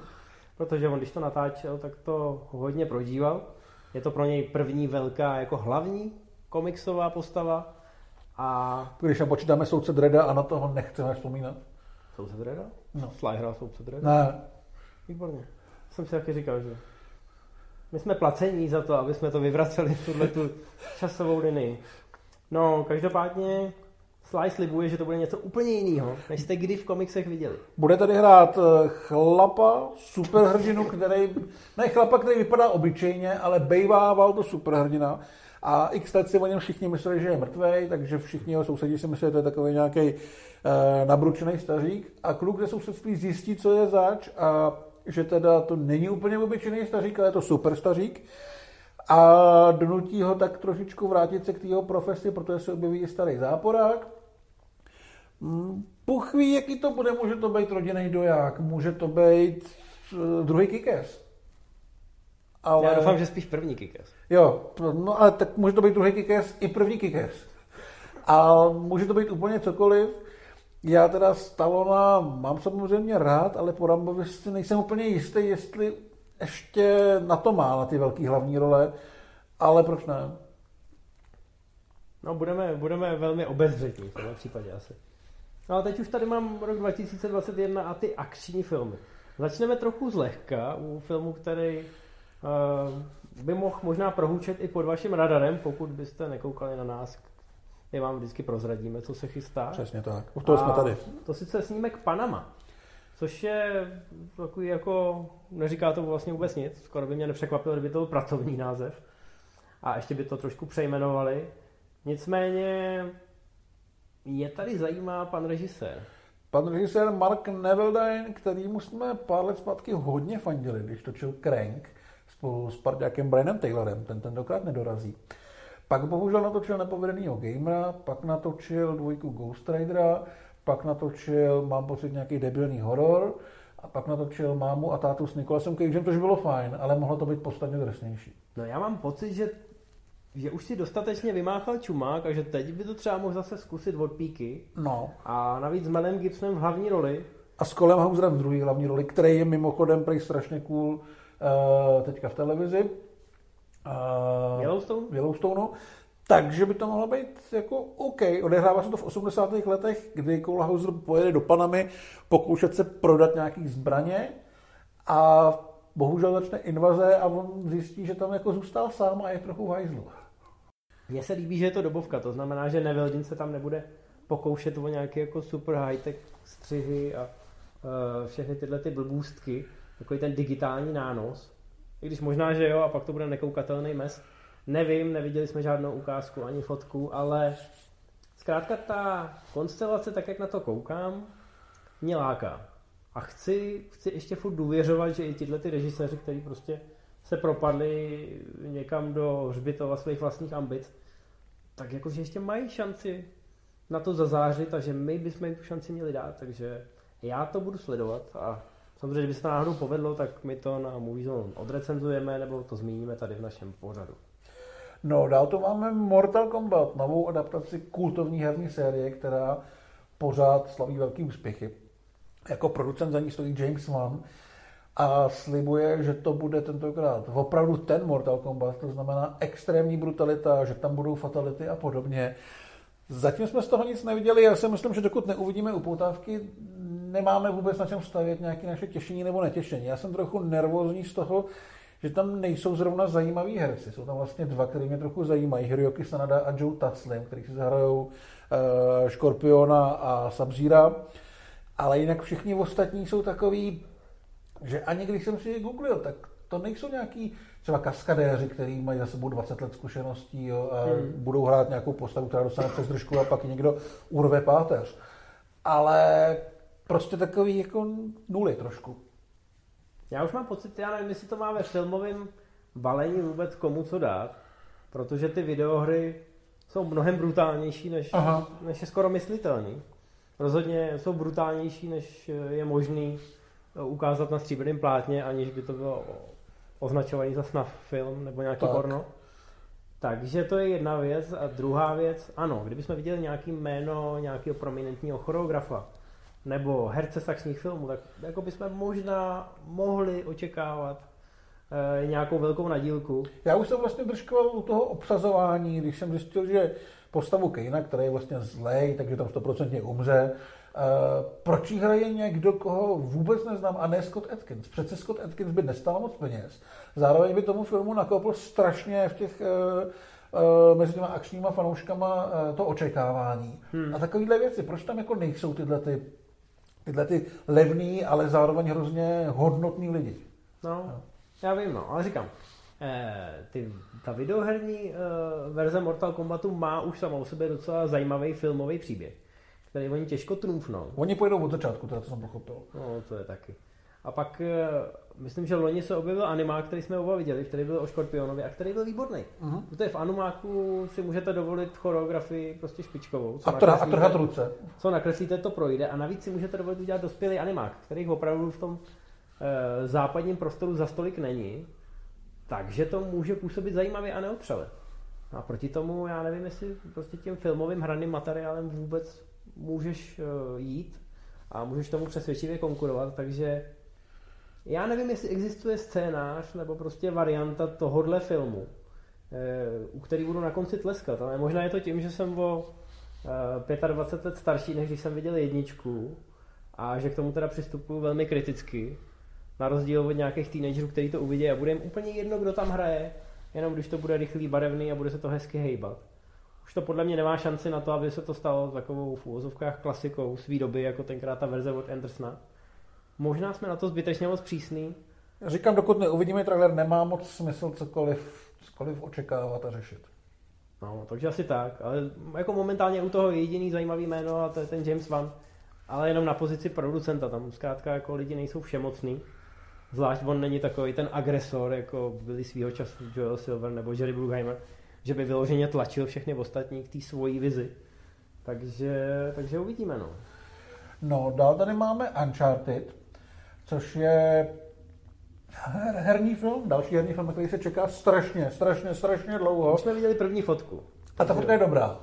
protože on, když to natáčel, tak to hodně prožíval. Je to pro něj první velká jako hlavní komiksová postava. A... Když nám počítáme soudce Dreda a na toho nechceme vzpomínat. Soudce Dreda? No. Sly hrál soudce Dreda? Ne. Výborně. Jsem si taky říkal, že my jsme placení za to, aby jsme to vyvraceli, tuhle tu časovou linii. No, každopádně Sly slibuje, že to bude něco úplně jiného, než jste kdy v komiksech viděli. Bude tady hrát eh, chlapa, superhrdinu, který, ne chlapa, který vypadá obyčejně, ale bejvával to superhrdina. A x let si o něm všichni mysleli, že je mrtvý, takže všichni jeho sousedí si mysleli, že to je takový nějaký e, nabručený stařík. A kluk ze sousedství zjistí, co je zač a že teda to není úplně obyčejný stařík, ale je to super stařík. A donutí ho tak trošičku vrátit se k jeho profesi, protože se objeví starý záporák Bůh ví, jaký to bude, může to být rodinný doják, může to být uh, druhý kikes. Ale... Já doufám, že spíš první kikes. Jo, no ale tak může to být druhý kikes i první kikes. A může to být úplně cokoliv. Já teda Stalona mám samozřejmě rád, ale po Rambovi si nejsem úplně jistý, jestli ještě na to má, na ty velké hlavní role, ale proč ne? No, budeme, budeme velmi obezřetní v tomhle případě asi. No a teď už tady mám rok 2021 a ty akční filmy. Začneme trochu zlehka u filmu, který uh, by mohl možná prohůčet i pod vaším radarem, pokud byste nekoukali na nás. My vám vždycky prozradíme, co se chystá. Přesně tak. U toho jsme tady. To sice snímek Panama, což je takový jako, neříká to vlastně vůbec nic, skoro by mě nepřekvapilo, kdyby to byl pracovní název. A ještě by to trošku přejmenovali. Nicméně mě tady zajímá pan režisér. Pan režisér Mark Nevildine, kterýmu jsme pár let zpátky hodně fandili, když točil Crank spolu s parťákem Brianem Taylorem, ten tentokrát nedorazí. Pak bohužel natočil nepovedenýho gamera, pak natočil dvojku Ghost Ridera, pak natočil, mám pocit, nějaký debilní horor, a pak natočil mámu a tátu s Nikolasem Cagem, což bylo fajn, ale mohlo to být podstatně drsnější. No já mám pocit, že že už si dostatečně vymáchal čumák takže teď by to třeba mohl zase zkusit od píky. No. A navíc s Melem Gibsonem v hlavní roli. A s Colem Hauserem v druhé hlavní roli, který je mimochodem prej strašně cool uh, teďka v televizi. Uh, Yellowstone? Yellowstoneu. Takže by to mohlo být jako OK. Odehrává se to v 80. letech, kdy Cole Hauser pojede do Panamy pokoušet se prodat nějaký zbraně a bohužel začne invaze a on zjistí, že tam jako zůstal sám a je trochu v hajzlu. Mně se líbí, že je to dobovka, to znamená, že Neveldin se tam nebude pokoušet o nějaké jako super high-tech střihy a uh, všechny tyhle ty blbůstky, takový ten digitální nános. I když možná, že jo, a pak to bude nekoukatelný mes. Nevím, neviděli jsme žádnou ukázku ani fotku, ale zkrátka ta konstelace, tak jak na to koukám, mě láká. A chci, chci ještě furt důvěřovat, že i tyhle ty režiséři, kteří prostě se propadli někam do hřbitova svých vlastních ambic, tak jakože ještě mají šanci na to zazářit a že my bychom jim tu šanci měli dát, takže já to budu sledovat a samozřejmě, kdyby se to náhodou povedlo, tak my to na Movie odrecenzujeme nebo to zmíníme tady v našem pořadu. No, dál to máme Mortal Kombat, novou adaptaci kultovní herní série, která pořád slaví velký úspěchy. Jako producent za ní stojí James Wan a slibuje, že to bude tentokrát opravdu ten Mortal Kombat, to znamená extrémní brutalita, že tam budou fatality a podobně. Zatím jsme z toho nic neviděli, já si myslím, že dokud neuvidíme upoutávky, nemáme vůbec na čem stavět nějaké naše těšení nebo netěšení. Já jsem trochu nervózní z toho, že tam nejsou zrovna zajímaví herci. Jsou tam vlastně dva, který mě trochu zajímají. Hiroki Sanada a Joe Taslim, který si zahrajou uh, Škorpiona a Sabzíra. Ale jinak všichni ostatní jsou takový, že ani když jsem si je googlil, tak to nejsou nějaký třeba kaskadéři, kteří mají za sebou 20 let zkušeností jo, a hmm. budou hrát nějakou postavu, která dostane přes držku a pak někdo urve páteř. Ale prostě takový jako nuly trošku. Já už mám pocit, já nevím, jestli to má ve filmovém balení vůbec komu co dát, protože ty videohry jsou mnohem brutálnější, než, než je skoro myslitelný. Rozhodně jsou brutálnější, než je možný ukázat na stříbrném plátně, aniž by to bylo označovaný za snuff film nebo nějaký tak. porno. Takže to je jedna věc. A druhá věc, ano, kdybychom viděli nějaký jméno nějakého prominentního choreografa nebo herce z akčních filmů, tak jako bychom možná mohli očekávat e, nějakou velkou nadílku. Já už jsem vlastně držkoval u toho obsazování, když jsem zjistil, že postavu Kejna, který je vlastně zlej, takže tam stoprocentně umře, proč jí hraje někdo, koho vůbec neznám, a ne Scott Atkins? Přece Scott Atkins by nestal moc peněz. Zároveň by tomu filmu nakopl strašně v těch uh, uh, mezi těma akčníma fanouškama to očekávání. Hmm. A takovéhle věci, proč tam jako nejsou tyhle ty, tyhle ty levný, ale zároveň hrozně hodnotný lidi? No, no. já vím, no, ale říkám, eh, ty, ta videoherní eh, verze Mortal Kombatu má už samou o sobě docela zajímavý filmový příběh který oni těžko trumfnou. Oni pojedou od začátku, to jsem pochopil. No, to je taky. A pak, eh, myslím, že loni se objevil animák, který jsme oba viděli, který byl o Škorpionovi a který byl výborný. Uh-huh. Protože v animáku si můžete dovolit choreografii prostě špičkovou. Co a, trha, a trhat ruce. Co nakreslíte, to projde. A navíc si můžete dovolit udělat dospělý animák, který opravdu v tom e, západním prostoru za stolik není. Takže to může působit zajímavě a neotřele. A proti tomu, já nevím, jestli prostě tím filmovým hraným materiálem vůbec můžeš eh, jít a můžeš tomu přesvědčivě konkurovat, takže já nevím, jestli existuje scénář nebo prostě varianta tohohle filmu, eh, u který budu na konci tleskat, ale možná je to tím, že jsem o 25 eh, let starší, než když jsem viděl jedničku a že k tomu teda přistupuji velmi kriticky, na rozdíl od nějakých teenagerů, kteří to uvidí a bude jim úplně jedno, kdo tam hraje, jenom když to bude rychlý, barevný a bude se to hezky hejbat už to podle mě nemá šanci na to, aby se to stalo takovou v úvozovkách klasikou své doby, jako tenkrát ta verze od Andersona. Možná jsme na to zbytečně moc přísný. Já říkám, dokud neuvidíme trailer, nemá moc smysl cokoliv, cokoliv očekávat a řešit. No, takže asi tak. Ale jako momentálně u toho jediný zajímavý jméno a to je ten James Wan. Ale jenom na pozici producenta. Tam zkrátka jako lidi nejsou všemocný. Zvlášť on není takový ten agresor, jako byli svýho času Joel Silver nebo Jerry Bruckheimer že by vyloženě tlačil všechny ostatní k té svojí vizi. Takže, takže uvidíme, no. No, dál tady máme Uncharted, což je her, herní film, další herní film, který se čeká strašně, strašně, strašně dlouho. Už jsme viděli první fotku. A ta fotka je dobrá.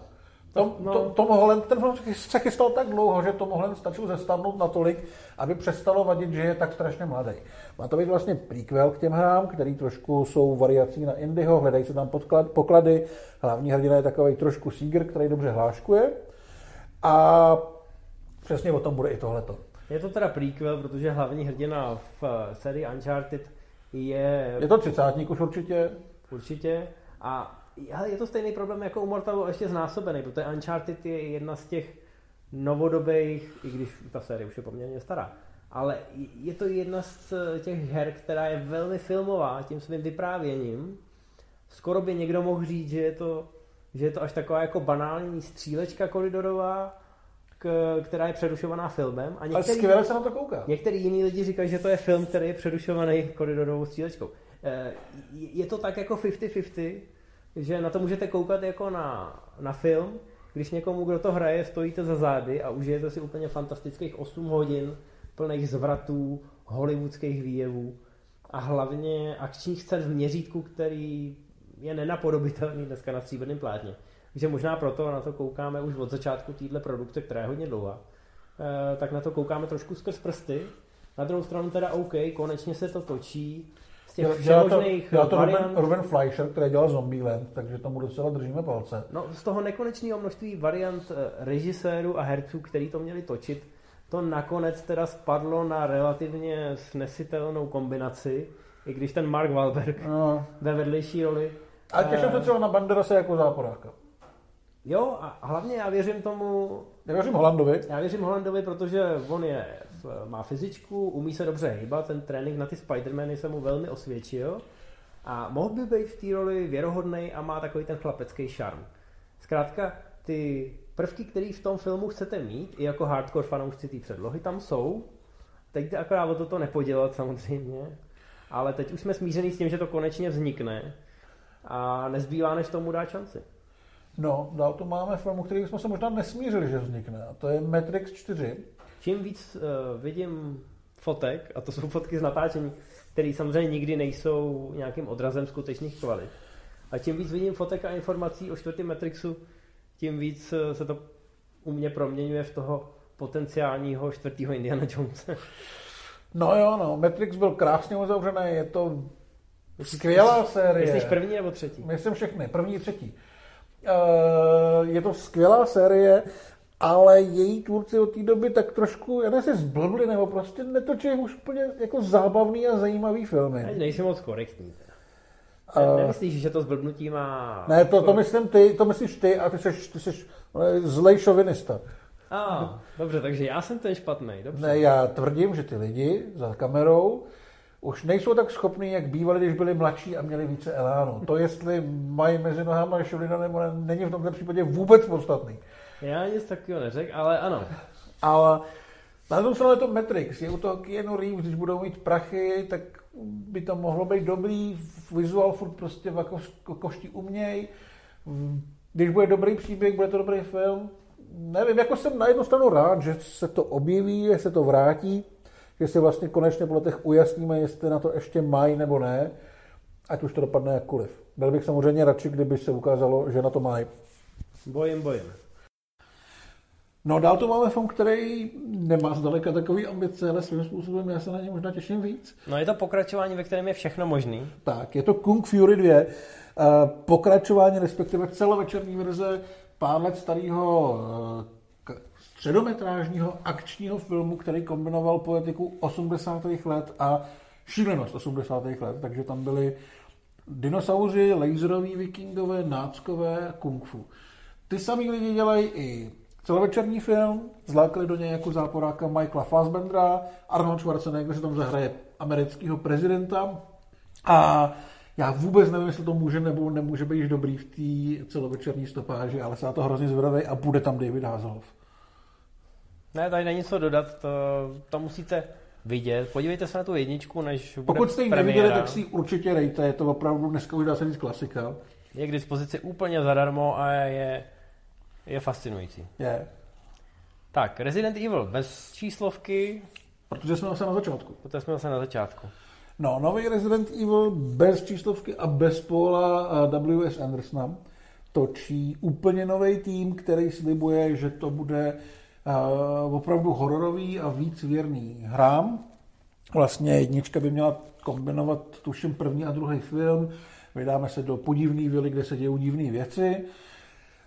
Tom, no. to, Tom Holland, ten film se chystal tak dlouho, že Tom Holland stačil zestavnout natolik, aby přestalo vadit, že je tak strašně mladý. Má to být vlastně prequel k těm hrám, který trošku jsou variací na Indyho, hledají se tam podklad, poklady. Hlavní hrdina je takový trošku Seeger, který dobře hláškuje. A přesně o tom bude i tohleto. Je to teda prequel, protože hlavní hrdina v sérii Uncharted je... Je to třicátník už určitě. Určitě. A ale je to stejný problém jako u Mortalu, ještě znásobený, protože Uncharted je jedna z těch novodobých, i když ta série už je poměrně stará, ale je to jedna z těch her, která je velmi filmová tím svým vyprávěním. Skoro by někdo mohl říct, že je to, že je to až taková jako banální střílečka koridorová, k, která je přerušovaná filmem. A některý, Ale skvěle se na to kouká. Některý jiný lidi říkají, že to je film, který je přerušovaný koridorovou střílečkou. Eh, je to tak jako 50-50, že na to můžete koukat jako na, na film, když někomu, kdo to hraje, stojíte za zády a užijete si úplně fantastických 8 hodin plných zvratů, hollywoodských výjevů a hlavně akčních scén v měřítku, který je nenapodobitelný dneska na stříbrném plátně. Takže možná proto na to koukáme už od začátku téhle produkce, která je hodně dlouhá, eh, tak na to koukáme trošku skrz prsty. Na druhou stranu teda OK, konečně se to točí, z těch dělá to, dělá to variant... Ruben, Ruben Fleischer, který dělal Zombieland, takže tomu docela držíme palce. No, z toho nekonečného množství variant eh, režisérů a herců, který to měli točit, to nakonec teda spadlo na relativně snesitelnou kombinaci, i když ten Mark Wahlberg no. ve vedlejší roli. A těším se třeba na Banderase jako záporáka. Jo, a hlavně já věřím tomu... Já věřím Holandovi. Já věřím Holandovi, protože on je, má fyzičku, umí se dobře hýbat, ten trénink na ty Spidermany se mu velmi osvědčil a mohl by být v té roli věrohodný a má takový ten chlapecký šarm. Zkrátka, ty prvky, které v tom filmu chcete mít, i jako hardcore fanoušci té předlohy, tam jsou. Teď jde akorát o toto nepodělat samozřejmě, ale teď už jsme smíření s tím, že to konečně vznikne a nezbývá, než tomu dát šanci. No, dál tu máme filmu, který jsme se možná nesmířili, že vznikne. A to je Matrix 4. Čím víc uh, vidím fotek, a to jsou fotky z natáčení, které samozřejmě nikdy nejsou nějakým odrazem skutečných kvalit. A čím víc vidím fotek a informací o čtvrtém Matrixu, tím víc uh, se to u mě proměňuje v toho potenciálního čtvrtého Indiana Jonesa. No jo, no, Matrix byl krásně uzavřený, je to skvělá série. Myslíš první nebo třetí? Myslím všechny, první, třetí. Eh, je to skvělá série, ale její tvůrci od té doby tak trošku, já nevím, zblbli, nebo prostě netočí už úplně jako zábavný a zajímavý filmy. Ať nejsi moc korektní. Uh, Nemyslíš, že to zblbnutí má... Ne, to, to myslím ty, to myslíš ty a ty jsi, ty jsi zlej šovinista. A, ah, dobře, takže já jsem ten špatný. Dobře. Ne, já tvrdím, že ty lidi za kamerou už nejsou tak schopní, jak bývali, když byli mladší a měli více elánu. To, jestli mají mezi nohama šulina nebo ne, není v tomto případě vůbec podstatný. Já nic takového neřekl, ale ano. Ale na tom straně to Matrix. Je u toho Keanu Reeves, když budou mít prachy, tak by to mohlo být dobrý. Vizual furt prostě v jako košti uměj. Když bude dobrý příběh, bude to dobrý film. Nevím, jako jsem na jednu stranu rád, že se to objeví, že se to vrátí že si vlastně konečně po letech ujasníme, jestli na to ještě mají nebo ne, ať už to dopadne jakkoliv. Byl bych samozřejmě radši, kdyby se ukázalo, že na to mají. Bojím, bojím. No dál tu máme film, který nemá zdaleka takový ambice, ale svým způsobem já se na ně možná těším víc. No je to pokračování, ve kterém je všechno možný. Tak, je to Kung Fury 2, eh, pokračování, respektive celovečerní verze pár let starého eh, středometrážního akčního filmu, který kombinoval poetiku 80. let a šílenost 80. let, takže tam byly dinosauři, laseroví vikingové, náckové kung fu. Ty samý lidi dělají i celovečerní film, zlákali do něj jako záporáka Michaela Fassbendera, Arnold Schwarzenegger se tam zahraje amerického prezidenta a já vůbec nevím, jestli to může nebo nemůže být dobrý v té celovečerní stopáži, ale se na to hrozně zvědavý a bude tam David Hasselhoff. Ne, tady není co dodat, to, to musíte vidět. Podívejte se na tu jedničku, než bude Pokud jste ji neviděli, tak si určitě rejte, je to opravdu dneska už dá se říct klasika. Je k dispozici úplně zadarmo a je, je fascinující. Je. Tak, Resident Evil bez číslovky. Protože jsme zase na začátku. Protože jsme zase na začátku. No, nový Resident Evil bez číslovky a bez Paula W.S. Andersona točí úplně nový tým, který slibuje, že to bude uh, opravdu hororový a víc věrný hrám. Vlastně jednička by měla kombinovat, tuším, první a druhý film. Vydáme se do podivný vily, kde se dějí divné věci.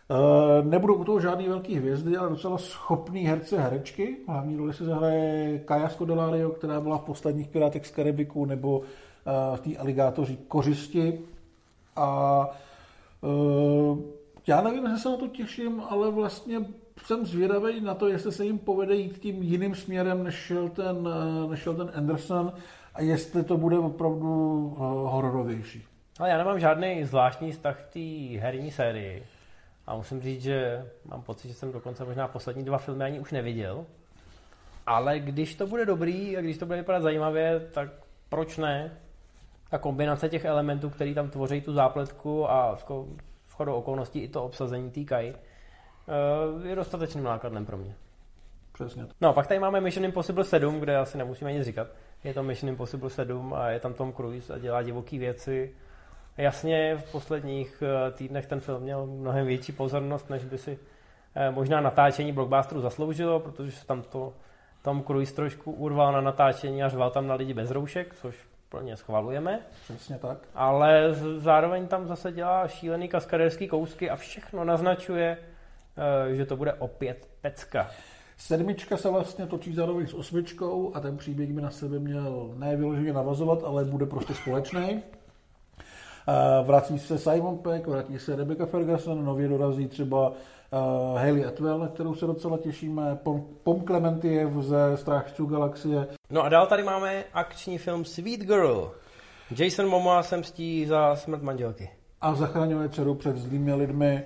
Uh, nebudou u toho žádný velký hvězdy, ale docela schopný herce herečky. Hlavní roli se zahraje Kaja Scodelario, která byla v posledních Pirátech z Karibiku, nebo v té aligátoři Kořisti. A Uh, já nevím, jestli se na to těším, ale vlastně jsem zvědavý na to, jestli se jim povede jít tím jiným směrem, než šel ten, eh, než šel ten Anderson a jestli to bude opravdu hororovější. Ale já nemám žádný zvláštní vztah k té herní sérii. A musím říct, že mám pocit, že jsem dokonce možná poslední dva filmy ani už neviděl. Ale když to bude dobrý a když to bude vypadat zajímavě, tak proč ne? Ta kombinace těch elementů, který tam tvoří tu zápletku a v chodu okolností i to obsazení týkají, eh, je dostatečným nákladem pro mě. Přesně. No, pak tady máme Mission Impossible 7, kde asi nemusíme nic říkat. Je to Mission Impossible 7 a je tam Tom Cruise a dělá divoký věci. Jasně, v posledních eh, týdnech ten film měl mnohem větší pozornost, než by si eh, možná natáčení blockbusteru zasloužilo, protože tam to Tom Cruise trošku urval na natáčení a řval tam na lidi bez roušek, což plně schvalujeme. Přesně tak. Ale zároveň tam zase dělá šílený kaskaderský kousky a všechno naznačuje, eh, že to bude opět pecka. Sedmička se vlastně točí zároveň s osmičkou a ten příběh by na sebe měl ne vyloženě navazovat, ale bude prostě společný. Vrací se Simon Peck, vrací se Rebecca Ferguson, nově dorazí třeba uh, Hayley Atwell, na kterou se docela těšíme, Pom, Pom Clementiev ze Strážců galaxie. No a dál tady máme akční film Sweet Girl. Jason Momoa se mstí za smrt manželky. A zachraňuje dceru před zlými lidmi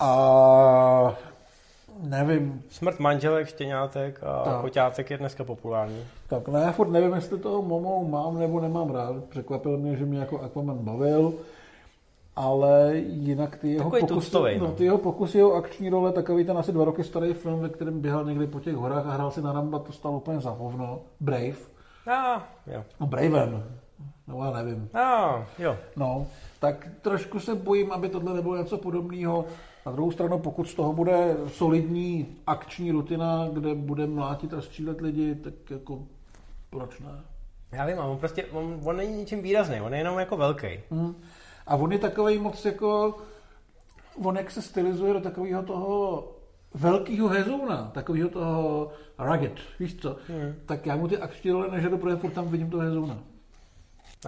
a nevím. Smrt manželek, štěňátek a tak. koťátek je dneska populární. Tak ne, já furt nevím, jestli toho Momo mám nebo nemám rád. Překvapil mě, že mě jako Aquaman bavil ale jinak ty jeho, pokusy, no. no. ty jeho pokusy, jeho akční role, takový ten asi dva roky starý film, ve kterém běhal někdy po těch horách a hrál si na Ramba, to stalo úplně za hovno. Brave. Ah, jo. No Braven. No já nevím. Ah, jo. No, tak trošku se bojím, aby tohle nebylo něco podobného. Na druhou stranu, pokud z toho bude solidní akční rutina, kde bude mlátit a střílet lidi, tak jako proč ne? Já vím, on prostě, on, on není ničím výrazný, on je jenom jako velký. Hmm. A on je takový moc jako, on jak se stylizuje do takového toho velkého hezouna, takového toho rugged, víš co, hmm. tak já mu ty akční role nežadu, protože furt tam vidím toho hezouna.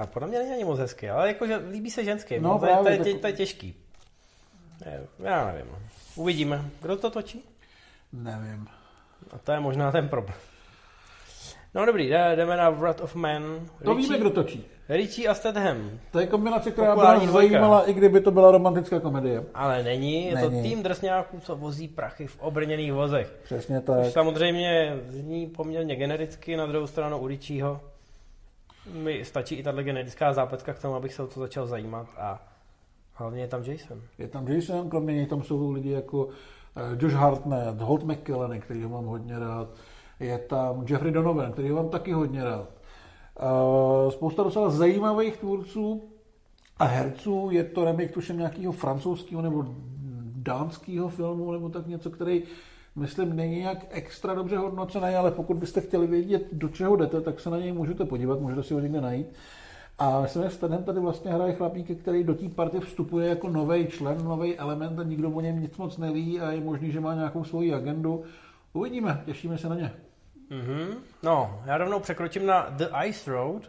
A podle mě není ani moc hezký, ale jakože líbí se ženský, no, to, právě, je, to, je, to je těžký. Já nevím. Uvidíme. Kdo to točí? Nevím. A to je možná ten problém. No dobrý, jdeme na Wrath of Man. To Richie, víme, kdo točí. Richie a Statham. To je kombinace, která by nás zajímala, i kdyby to byla romantická komedie. Ale není, je není. to tým drsňáků, co vozí prachy v obrněných vozech. Přesně tak. Což samozřejmě zní poměrně genericky, na druhou stranu u Richieho mi stačí i tahle generická zápletka k tomu, abych se o to začal zajímat a hlavně je tam Jason. Je tam Jason, kromě něj tam jsou lidi jako eh, Josh Hartnett, Holt McKellen, který ho mám hodně rád, je tam Jeffrey Donovan, který ho mám taky hodně rád. Uh, spousta docela zajímavých tvůrců a herců. Je to remake tuším nějakého francouzského nebo dánského filmu nebo tak něco, který myslím není nějak extra dobře hodnocený, ale pokud byste chtěli vědět, do čeho jdete, tak se na něj můžete podívat, můžete si ho někde najít. A že Stanham tady vlastně hraje chlapík, který do té party vstupuje jako nový člen, nový element a nikdo o něm nic moc neví a je možný, že má nějakou svoji agendu. Uvidíme, těšíme se na ně. Mm-hmm. No, já rovnou překročím na The Ice Road,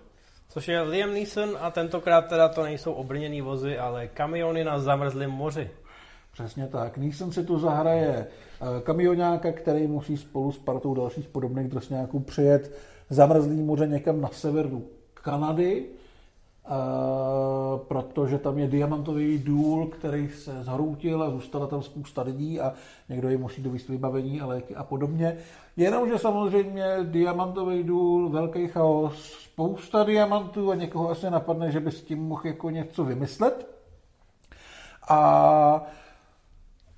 což je Liam Neeson a tentokrát teda to nejsou obrněný vozy, ale kamiony na zamrzlém moři. Přesně tak. Neeson si tu zahraje eh, kamionáka, který musí spolu s partou dalších podobných drsňáků přijet zamrzlý moře někam na severu Kanady, Uh, protože tam je diamantový důl, který se zhroutil a zůstala tam spousta lidí a někdo jim musí dovíst vybavení a léky a podobně. Jenomže samozřejmě diamantový důl, velký chaos, spousta diamantů a někoho asi napadne, že by s tím mohl jako něco vymyslet. A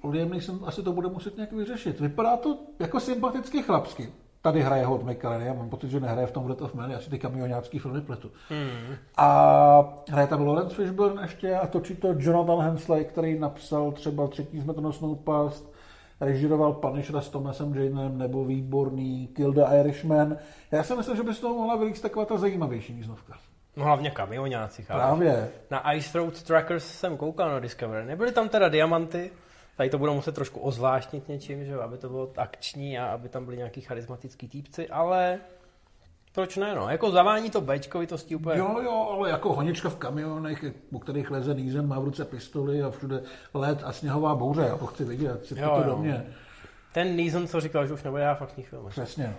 Liam Neeson asi to bude muset nějak vyřešit. Vypadá to jako sympaticky chlapsky. Tady hraje Holt McCallum, já mám pocit, že nehraje v tom Red of Man, já si ty kamionácký filmy pletu. Hmm. A hraje tam Lawrence Fishburne ještě a točí to Jonathan Hensley, který napsal třeba třetí smrtonosnou past, režiroval Punishera s Thomasem Janem nebo výborný Kill the Irishman. Já si myslím, že by z toho mohla vylít taková ta zajímavější míznovka. No hlavně kamionáci, chápeš? Právě. Na Ice Road Trackers jsem koukal na Discovery. Nebyly tam teda diamanty, Tady to budou muset trošku ozvláštnit něčím, že aby to bylo akční a aby tam byli nějaký charismatický týpci, ale Proč ne, no? Jako zavání to Bčkovitostí úplně. Jo, jo, ale jako honička v kamionech, u kterých leze Nízen, má v ruce pistoli a všude led a sněhová bouře, já to chci vidět, si Jo, to do mě. Ten Neeson, co říkal, že už nebude dát faktní film. Přesně. no.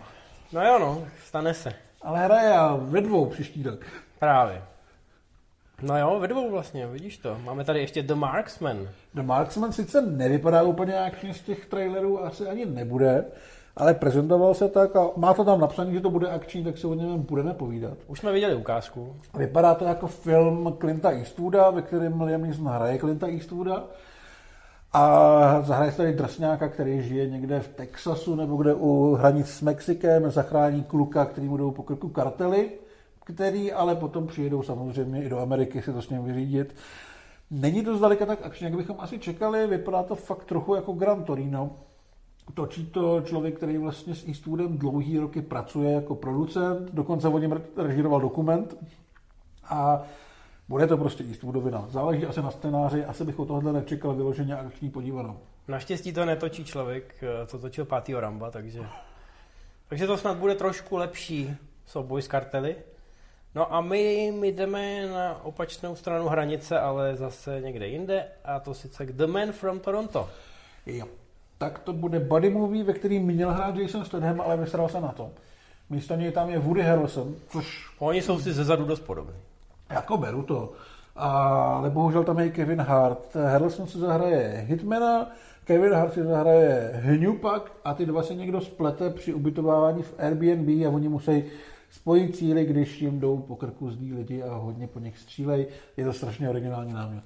No jo, no, stane se. Ale hraje a ve dvou příští rok. Právě. No jo, ve dvou vlastně, vidíš to. Máme tady ještě The Marksman. The Marksman sice nevypadá úplně akčně z těch trailerů, asi ani nebude, ale prezentoval se tak a má to tam napsané, že to bude akční, tak se o něm budeme povídat. Už jsme viděli ukázku. Vypadá to jako film Clinta Eastwooda, ve kterém Liam Neeson hraje Clinta Eastwooda. A zahraje se tady drsňáka, který žije někde v Texasu nebo kde u hranic s Mexikem, zachrání kluka, který mu jdou po krku kartely, který ale potom přijedou samozřejmě i do Ameriky si to s ním vyřídit. Není to zdaleka tak akčně, jak bychom asi čekali, vypadá to fakt trochu jako Gran Torino. Točí to člověk, který vlastně s Eastwoodem dlouhý roky pracuje jako producent, dokonce o něm režíroval dokument a bude to prostě Eastwoodovina. Záleží asi na scénáři, asi bych od tohohle nečekal vyloženě akční podívanou. Naštěstí to netočí člověk, eh, co točil pátýho Ramba, takže... Takže to snad bude trošku lepší souboj s kartely. No a my, my jdeme na opačnou stranu hranice, ale zase někde jinde, a to sice k The Man from Toronto. Jo. Tak to bude body movie, ve kterým měl hrát Jason Statham, ale vysral se na to. Místo něj tam je Woody Harrelson, což Oni jsou si zezadu dost podobní. jako beru to. Ale bohužel tam je i Kevin Hart. Harrelson si zahraje Hitmana, Kevin Hart si zahraje Hňupak a ty dva se někdo splete při ubytovávání v Airbnb a oni musí spojit cíly, když jim jdou po krku zlí lidi a hodně po nich střílej. Je to strašně originální námět.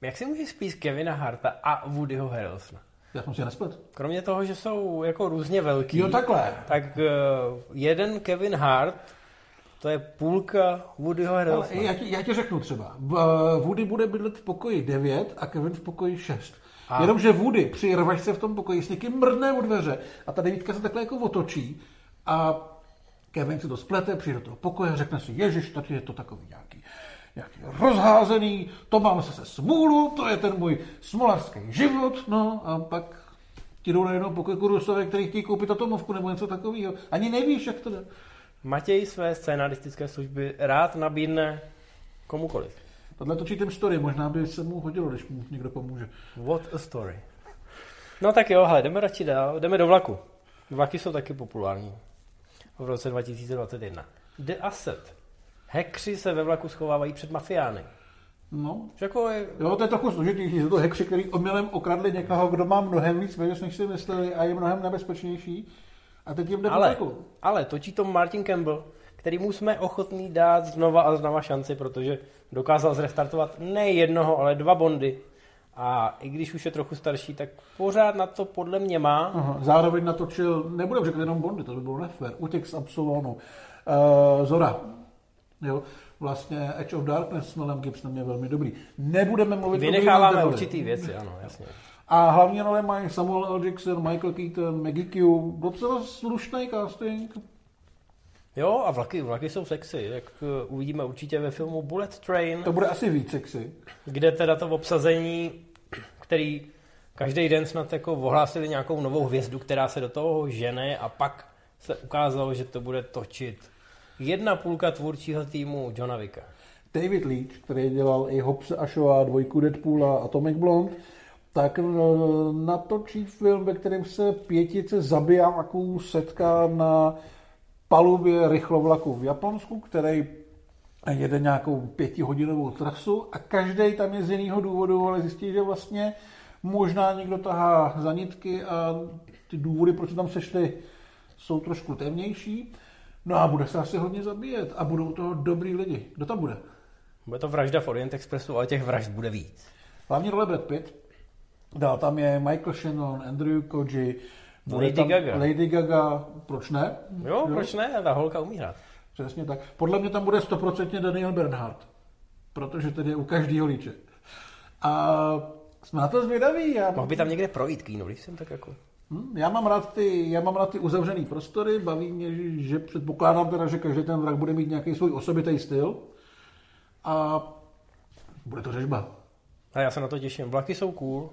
Jak si můžeš spíš Kevina Harta a Woodyho Harrelsona? Já jsem si nesplet. Kromě toho, že jsou jako různě velký, Jo, takhle. tak uh, jeden Kevin Hart, to je půlka Woodyho Ale Harrelsona. já, ti, já ti řeknu třeba. V- Woody bude bydlet v pokoji 9 a Kevin v pokoji 6. A. Jenomže Woody při rvačce v tom pokoji s někým mrdne od dveře a ta devítka se takhle jako otočí a Kevin si to splete, přijde do toho pokoje a řekne si, ježiš, tady je to takový nějaký, nějaký rozházený, to mám se smůlu, to je ten můj smolařský život, no a pak ti jdou najednou po keku Rusové, který chtějí koupit atomovku nebo něco takového. Ani nevíš, jak to jde. Matěj své scénaristické služby rád nabídne komukoliv. Tohle točí ten story, možná by se mu hodilo, když mu někdo pomůže. What a story. No tak jo, hele, jdeme radši dál, jdeme do vlaku. Vlaky jsou taky populární. V roce 2021. The Asset. Hekři se ve vlaku schovávají před mafiány. No, Že Jako je, Jo, to je trochu složitější. Jsou to hekři, který omylem okradli někoho, kdo má mnohem víc peněz, než si mysleli a je mnohem nebezpečnější. A teď jim jde ale, ale točí to Martin Campbell, který mu jsme ochotní dát znova a znova šanci, protože dokázal zrestartovat ne jednoho, ale dva bondy. A i když už je trochu starší, tak pořád na to podle mě má. Aha. Zároveň natočil, nebudem říkat jenom Bondy, to by bylo nefér, Utěk z Absolonu, uh, Zora, jo, vlastně Edge of Darkness s Melem Gibsonem je velmi dobrý. Nebudeme mluvit o Vynecháváme Devil. určitý věci, ano, jasně. A hlavní role mají Samuel L. Jackson, Michael Keaton, Maggie Q, docela slušný casting. Jo, a vlaky, vlaky jsou sexy, jak eh, uvidíme určitě ve filmu Bullet Train, To bude asi víc sexy. kde teda to obsazení, který každý den snad jako ohlásili nějakou novou hvězdu, která se do toho žene a pak se ukázalo, že to bude točit jedna půlka tvůrčího týmu Johna Vicka. David Leach, který dělal i Hobbse a Shaw, dvojku Deadpoola a Atomic Blonde, tak eh, natočí film, ve kterém se pětice zabijáků setká na palubě rychlovlaku v Japonsku, který jede nějakou pětihodinovou trasu a každý tam je z jiného důvodu, ale zjistí, že vlastně možná někdo tahá za nitky a ty důvody, proč se tam sešli, jsou trošku temnější. No a bude se asi hodně zabíjet a budou to dobrý lidi. Kdo tam bude? Bude to vražda v Orient Expressu, ale těch vražd bude víc. Hlavní role Brad Pitt. Dál tam je Michael Shannon, Andrew Koji, bude Lady tam Gaga. Lady Gaga, proč ne? Jo, proč ne? Ta holka umí hrát. Přesně tak. Podle mě tam bude stoprocentně Daniel Bernhardt, protože tedy je u každého líče. A jsme na to zvědaví. Já, Mohl by tam někde projít kýno, když jsem tak jako... hm, já, mám rád ty, já mám rád ty uzavřený prostory, baví mě, že, že předpokládám teda, že každý ten vrak bude mít nějaký svůj osobitý styl a bude to řežba. A já se na to těším. Vlaky jsou cool.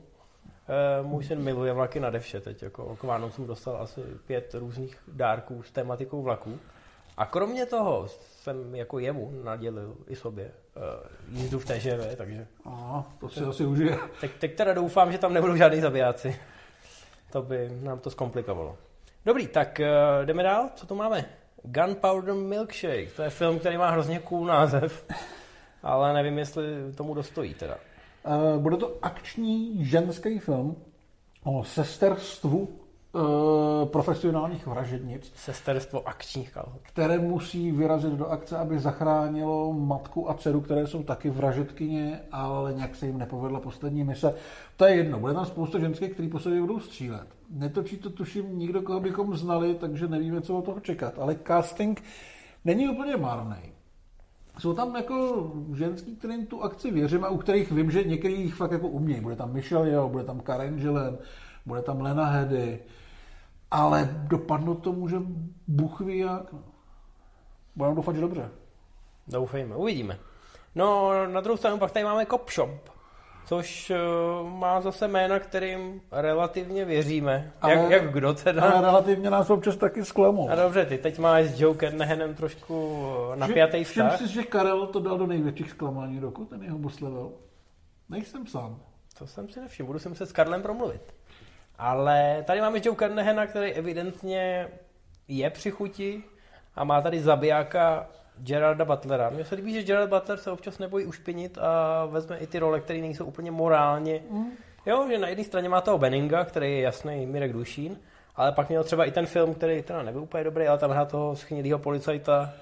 Uh, můj syn miluje vlaky nade vše teď. Jako k Vánocům dostal asi pět různých dárků s tematikou vlaků. A kromě toho jsem jako jemu nadělil i sobě uh, jízdu v TŽV, takže... Aha, to si asi užije. Teď, teď teda doufám, že tam nebudou žádný zabijáci. To by nám to zkomplikovalo. Dobrý, tak uh, jdeme dál. Co tu máme? Gunpowder Milkshake. To je film, který má hrozně cool název, <laughs> ale nevím, jestli tomu dostojí teda. Uh, bude to akční ženský film o sesterstvu uh, profesionálních vražednic, Sesterstvo akčních kalhot. které musí vyrazit do akce, aby zachránilo matku a dceru, které jsou taky vražedkyně, ale nějak se jim nepovedla poslední mise. To je jedno, bude tam spousta ženských, který po sobě budou střílet. Netočí to tuším nikdo, koho bychom znali, takže nevíme, co od toho čekat. Ale casting není úplně marný. Jsou tam jako ženský, kterým tu akci věřím a u kterých vím, že některý jich fakt jako umějí. Bude tam Michelle Yeoh, bude tam Karen Gillan, bude tam Lena Headey, ale dopadnout to může Bůh ví jak. no. Budeme doufat, že dobře. Doufejme, uvidíme. No, na druhou stranu pak tady máme Cop Shop, což uh, má zase jména, kterým relativně věříme. Ale- jak, jak kdo teda? Ale relativně nás občas taky zklamou. A dobře, ty teď máš s Joe Kernahanem trošku napjatý Všim vztah. si, že Karel to dal do největších zklamání roku, ten jeho boss level. Nejsem sám. To jsem si nevšiml, budu si muset s Karlem promluvit. Ale tady máme Joe Carnahana, který evidentně je při chuti a má tady zabijáka Gerarda Butlera. Mně se líbí, že Gerard Butler se občas nebojí ušpinit a vezme i ty role, které nejsou úplně morálně. Mm. Jo, že na jedné straně má toho Benninga, který je jasný Mirek Dušín, ale pak měl třeba i ten film, který teda nebyl úplně dobrý, ale tam hrál toho schnilého policajta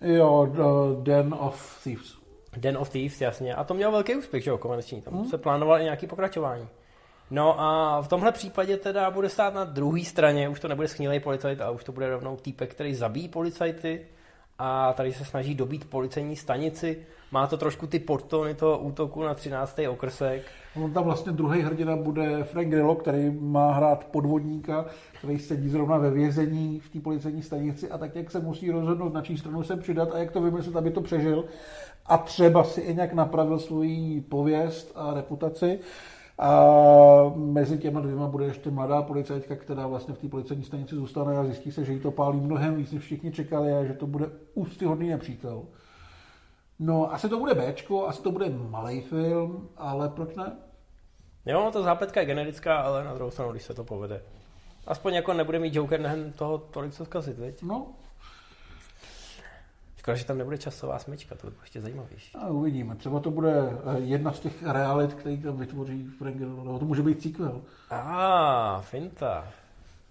Jo, uh, Den of Thieves. Den of Thieves, jasně. A to měl velký úspěch, že jo, komerční. Tam se plánoval i nějaký pokračování. No a v tomhle případě teda bude stát na druhé straně, už to nebude schnilej policajt, ale už to bude rovnou týpek, který zabíjí policajty a tady se snaží dobít policejní stanici. Má to trošku ty podtony toho útoku na 13. okrsek. On tam vlastně druhý hrdina bude Frank Grillo, který má hrát podvodníka, který sedí zrovna ve vězení v té policejní stanici a tak jak se musí rozhodnout, na čí stranu se přidat a jak to vymyslet, aby to přežil. A třeba si i nějak napravil svoji pověst a reputaci. A mezi těma dvěma bude ještě mladá policajtka, která vlastně v té policejní stanici zůstane a zjistí se, že jí to pálí mnohem víc, než všichni čekali a že to bude úctyhodný nepřítel. No, asi to bude Bčko, asi to bude malý film, ale proč ne? Jo, ta zápletka je generická, ale na druhou stranu, když se to povede. Aspoň jako nebude mít Joker nehem toho tolik co zkazit, viď? No, Škoda, že tam nebude časová smyčka, to by bylo ještě zajímavější. a uvidíme. Třeba to bude eh, jedna z těch realit, který tam vytvoří Frank nebo to může být sequel. A, ah, finta.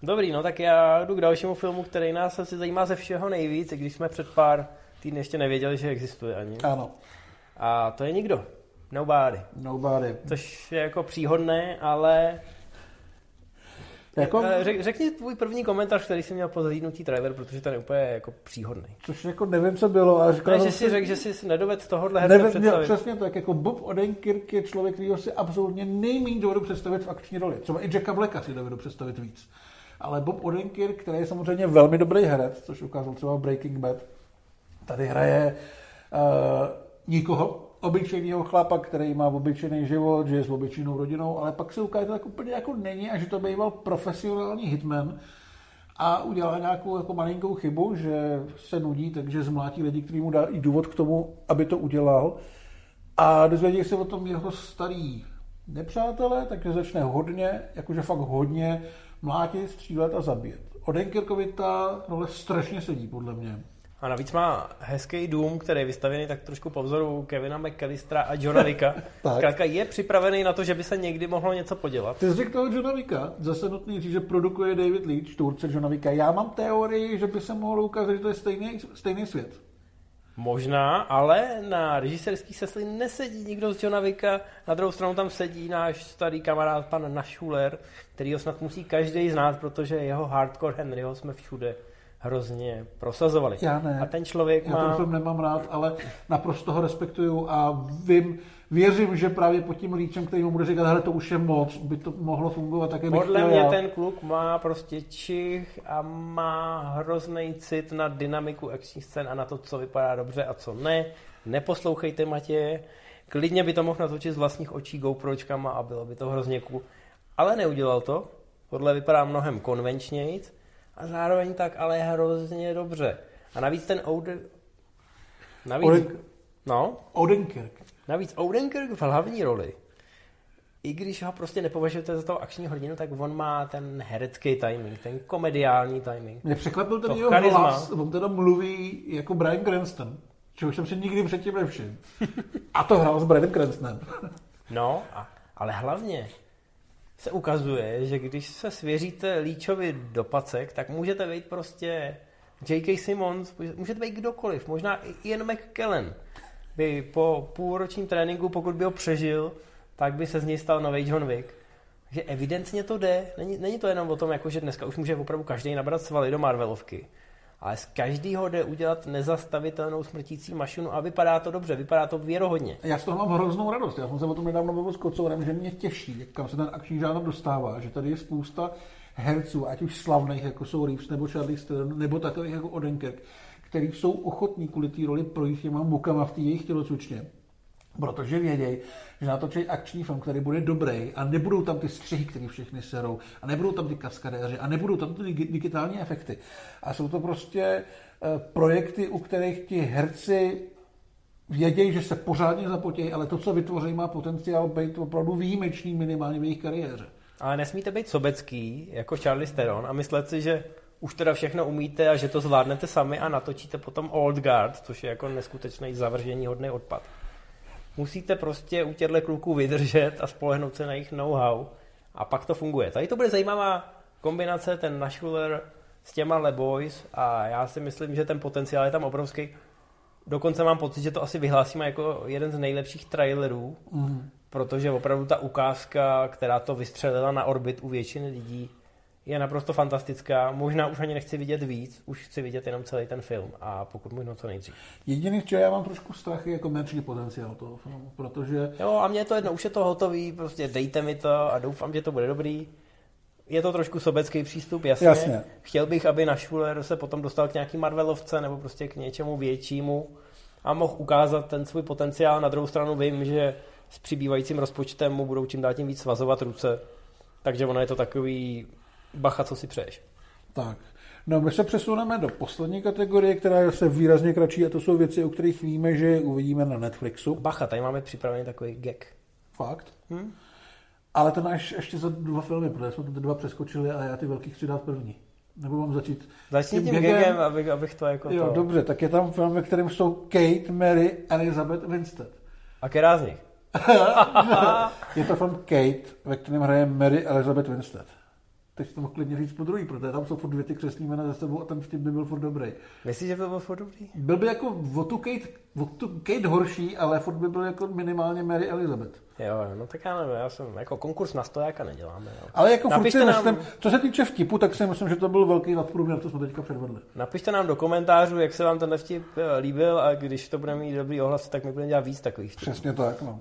Dobrý, no tak já jdu k dalšímu filmu, který nás asi zajímá ze všeho nejvíc, i když jsme před pár týdny ještě nevěděli, že existuje ani. Ano, A to je nikdo. Nobody. nobody. Což je jako příhodné, ale Jako, Eh, řek, řekni tvůj první komentář, který jsi měl po zhlídnutí trailer, protože ten je úplně jako příhodný. což jako nevím, co bylo, ale říkal Ne, že jsem si řekl, že jsi nedoved tohohle herce představit. přesně tak, jako Bob Odenkirk je člověk, který si absolutně nejméně dovedu představit v akční roli. Třeba i Jacka Blacka si dovedu představit víc. Ale Bob Odenkirk, který je samozřejmě velmi dobrý herec, což ukázal třeba Breaking Bad, tady hraje uh, nikoho, obyčejného chlapa, který má obyčejný život, žije s obyčejnou rodinou, ale pak se ukáže, že tak úplně jako není a že to býval profesionální hitman a udělá nějakou jako malinkou chybu, že se nudí, takže zmlátí lidi, který mu dá i důvod k tomu, aby to udělal. A dozvědí se o tom jeho starý nepřátelé, takže začne hodně, jakože fakt hodně mlátit, střílet a zabíjet. Odenkirkovi ta role strašně sedí, podle mě. A navíc má hezký dům, který je vystavěný tak trošku po vzoru Kevina McAllistera a Johna Vicka. <laughs> Zkrátka je připravený na to, že by se někdy mohlo něco podělat. Ty jsi řekl toho Johna Vicka, zase nutný říct, že produkuje David Leach, tvůrce Johna Vicka. Já mám teorii, že by se mohlo ukázat, že to je stejný, stejný svět. Možná, ale na režisérský sesli nesedí nikdo z Johna Vicka. Na druhou stranu tam sedí náš starý kamarád pan Nashuler, který ho snad musí každý znát, protože jeho hardcore Henryho jsme všude hrozně prosazovali. Já ne. A ten člověk Já ten má... film nemám rád, ale naprosto ho respektuju a vím, věřím, že právě pod tím líčem, který mu bude říkat, hele, to už je moc, by to mohlo fungovat také Podle mě ten kluk má prostě čich a má hrozný cit na dynamiku akčních scén a na to, co vypadá dobře a co ne. Neposlouchejte Matěje. Klidně by to mohl natočit z vlastních očí GoPročkama a bylo by to hrozně cool. ale neudělal to. Tohle vypadá mnohem konvenčněji a zároveň tak ale hrozně dobře. A navíc ten Oden... Navíc... Oden- No, Odenkirk. navíc Odenkirk v hlavní roli. I když ho prostě nepovažujete za toho akční hrdinu, tak on má ten herecký timing, ten komediální timing. Mě překvapil ten jeho charisma. hlas, on teda mluví jako Brian Cranston, čehož jsem si nikdy předtím nevšiml. <laughs> A to hrál s Brianem Cranstonem. No, a, ale hlavně se ukazuje, že když se svěříte Líčovi do pacek, tak můžete být prostě J.K. Simmons, můžete být kdokoliv, možná i Ian McKellen. By po půlročním tréninku, pokud by ho přežil, tak by se z něj stal nový John Wick. Takže evidentně to jde. Není, není to jenom o tom, jako že dneska už může opravdu každý nabrat svaly do Marvelovky. Ale z každého jde udělat nezastavitelnou smrtící mašinu a vypadá to dobře, vypadá to věrohodně. Já z toho mám hroznou radost. Já jsem se o tom nedávno mluvil s Kocourem, že mě těší, jak kam se ten akční žánr dostává, že tady je spousta herců, ať už slavných, jako jsou Reeves nebo Charlie Theron, nebo takových jako Odenkirk, který jsou ochotní kvůli té roli projít těma mukama v té jejich tělocvičně. Protože vědějí, že natočí akční film, který bude dobrý a nebudou tam ty střihy, které všechny serou a nebudou tam ty kaskadéři a nebudou tam ty digi- digitální efekty. A jsou to prostě eh, projekty, u kterých ti herci vědějí, že se pořádně zapotějí, ale to, co vytvoří, má potenciál být opravdu výjimečný minimálně v jejich kariéře. Ale nesmíte být sobecký, jako Charlie Theron, a myslet si, že už teda všechno umíte a že to zvládnete sami a natočíte potom Old Guard, což je jako neskutečný zavržení hodný odpad. Musíte prostě u těchto kluků vydržet a spolehnout se na jejich know-how a pak to funguje. Tady to bude zajímavá kombinace, ten Nashuler s těma Le Boys a já si myslím, že ten potenciál je tam obrovský. Dokonce mám pocit, že to asi vyhlásíme jako jeden z nejlepších trailerů, Mm. protože opravdu ta ukázka, která to vystřelila na orbit u většiny lidí, je naprosto fantastická. Možná už ani nechci vidět víc, už chci vidět jenom celý ten film a pokud možno co nejdřív. Jediný, čeho já mám trošku strach, je komerční potenciál toho filmu, protože Jo, a mně je to jedno, už je to hotový, prostě dejte mi to a doufám, že to bude dobrý. Je to trošku sobecký přístup, jasně. Jasně. Chtěl bych, aby na Schuler se potom dostal k nějaký Marvelovce nebo prostě k něčemu většímu a mohl ukázat ten svůj potenciál. Na druhou stranu vím, že s přibývajícím rozpočtem mu budou čím dál tím víc svazovat ruce. Takže ono je to takový bacha, co si přeješ. tak. No, my se přesuneme do poslední kategorie, která je se výrazně kratší, a to jsou věci, o kterých víme, že je uvidíme na Netflixu. Bacha, tady máme připravený takový gag. Fakt. Hm? Ale to máš ještě za dva filmy, protože jsme to ty dva přeskočili a já ty velký chci dát první. Nebo mám začít Začni tím gagem, abych, abych to jako Jo, to... dobře, tak je tam film, ve kterém jsou Kate, Mary, Elizabeth Winstead. A která z nich? <laughs> Je to film Kate, ve kterém hraje Mary Elizabeth Winstead. Teď to mohl klidně říct po druhý, protože tam jsou furt dvě ty křesní jména za sebou a ten vtip by byl furt dobrý. Myslíš, že to bylo furt dobrý? Byl by jako o tu Kate, o tu Kate horší, ale furt by byl jako minimálně Mary Elizabeth. Jo, no tak já nevím, já jsem jako konkurs na stojáka neděláme. Jo. Ale jako furt si nám- myslím, co se týče vtipu, tak si myslím, že to byl velký nadprůměr, co jsme teďka předvedli. Napište nám do komentářů, jak se vám ten vtip eh, líbil a když to bude mít dobrý ohlas, tak my budeme dělat víc takových vtipů. Přesně tak, no.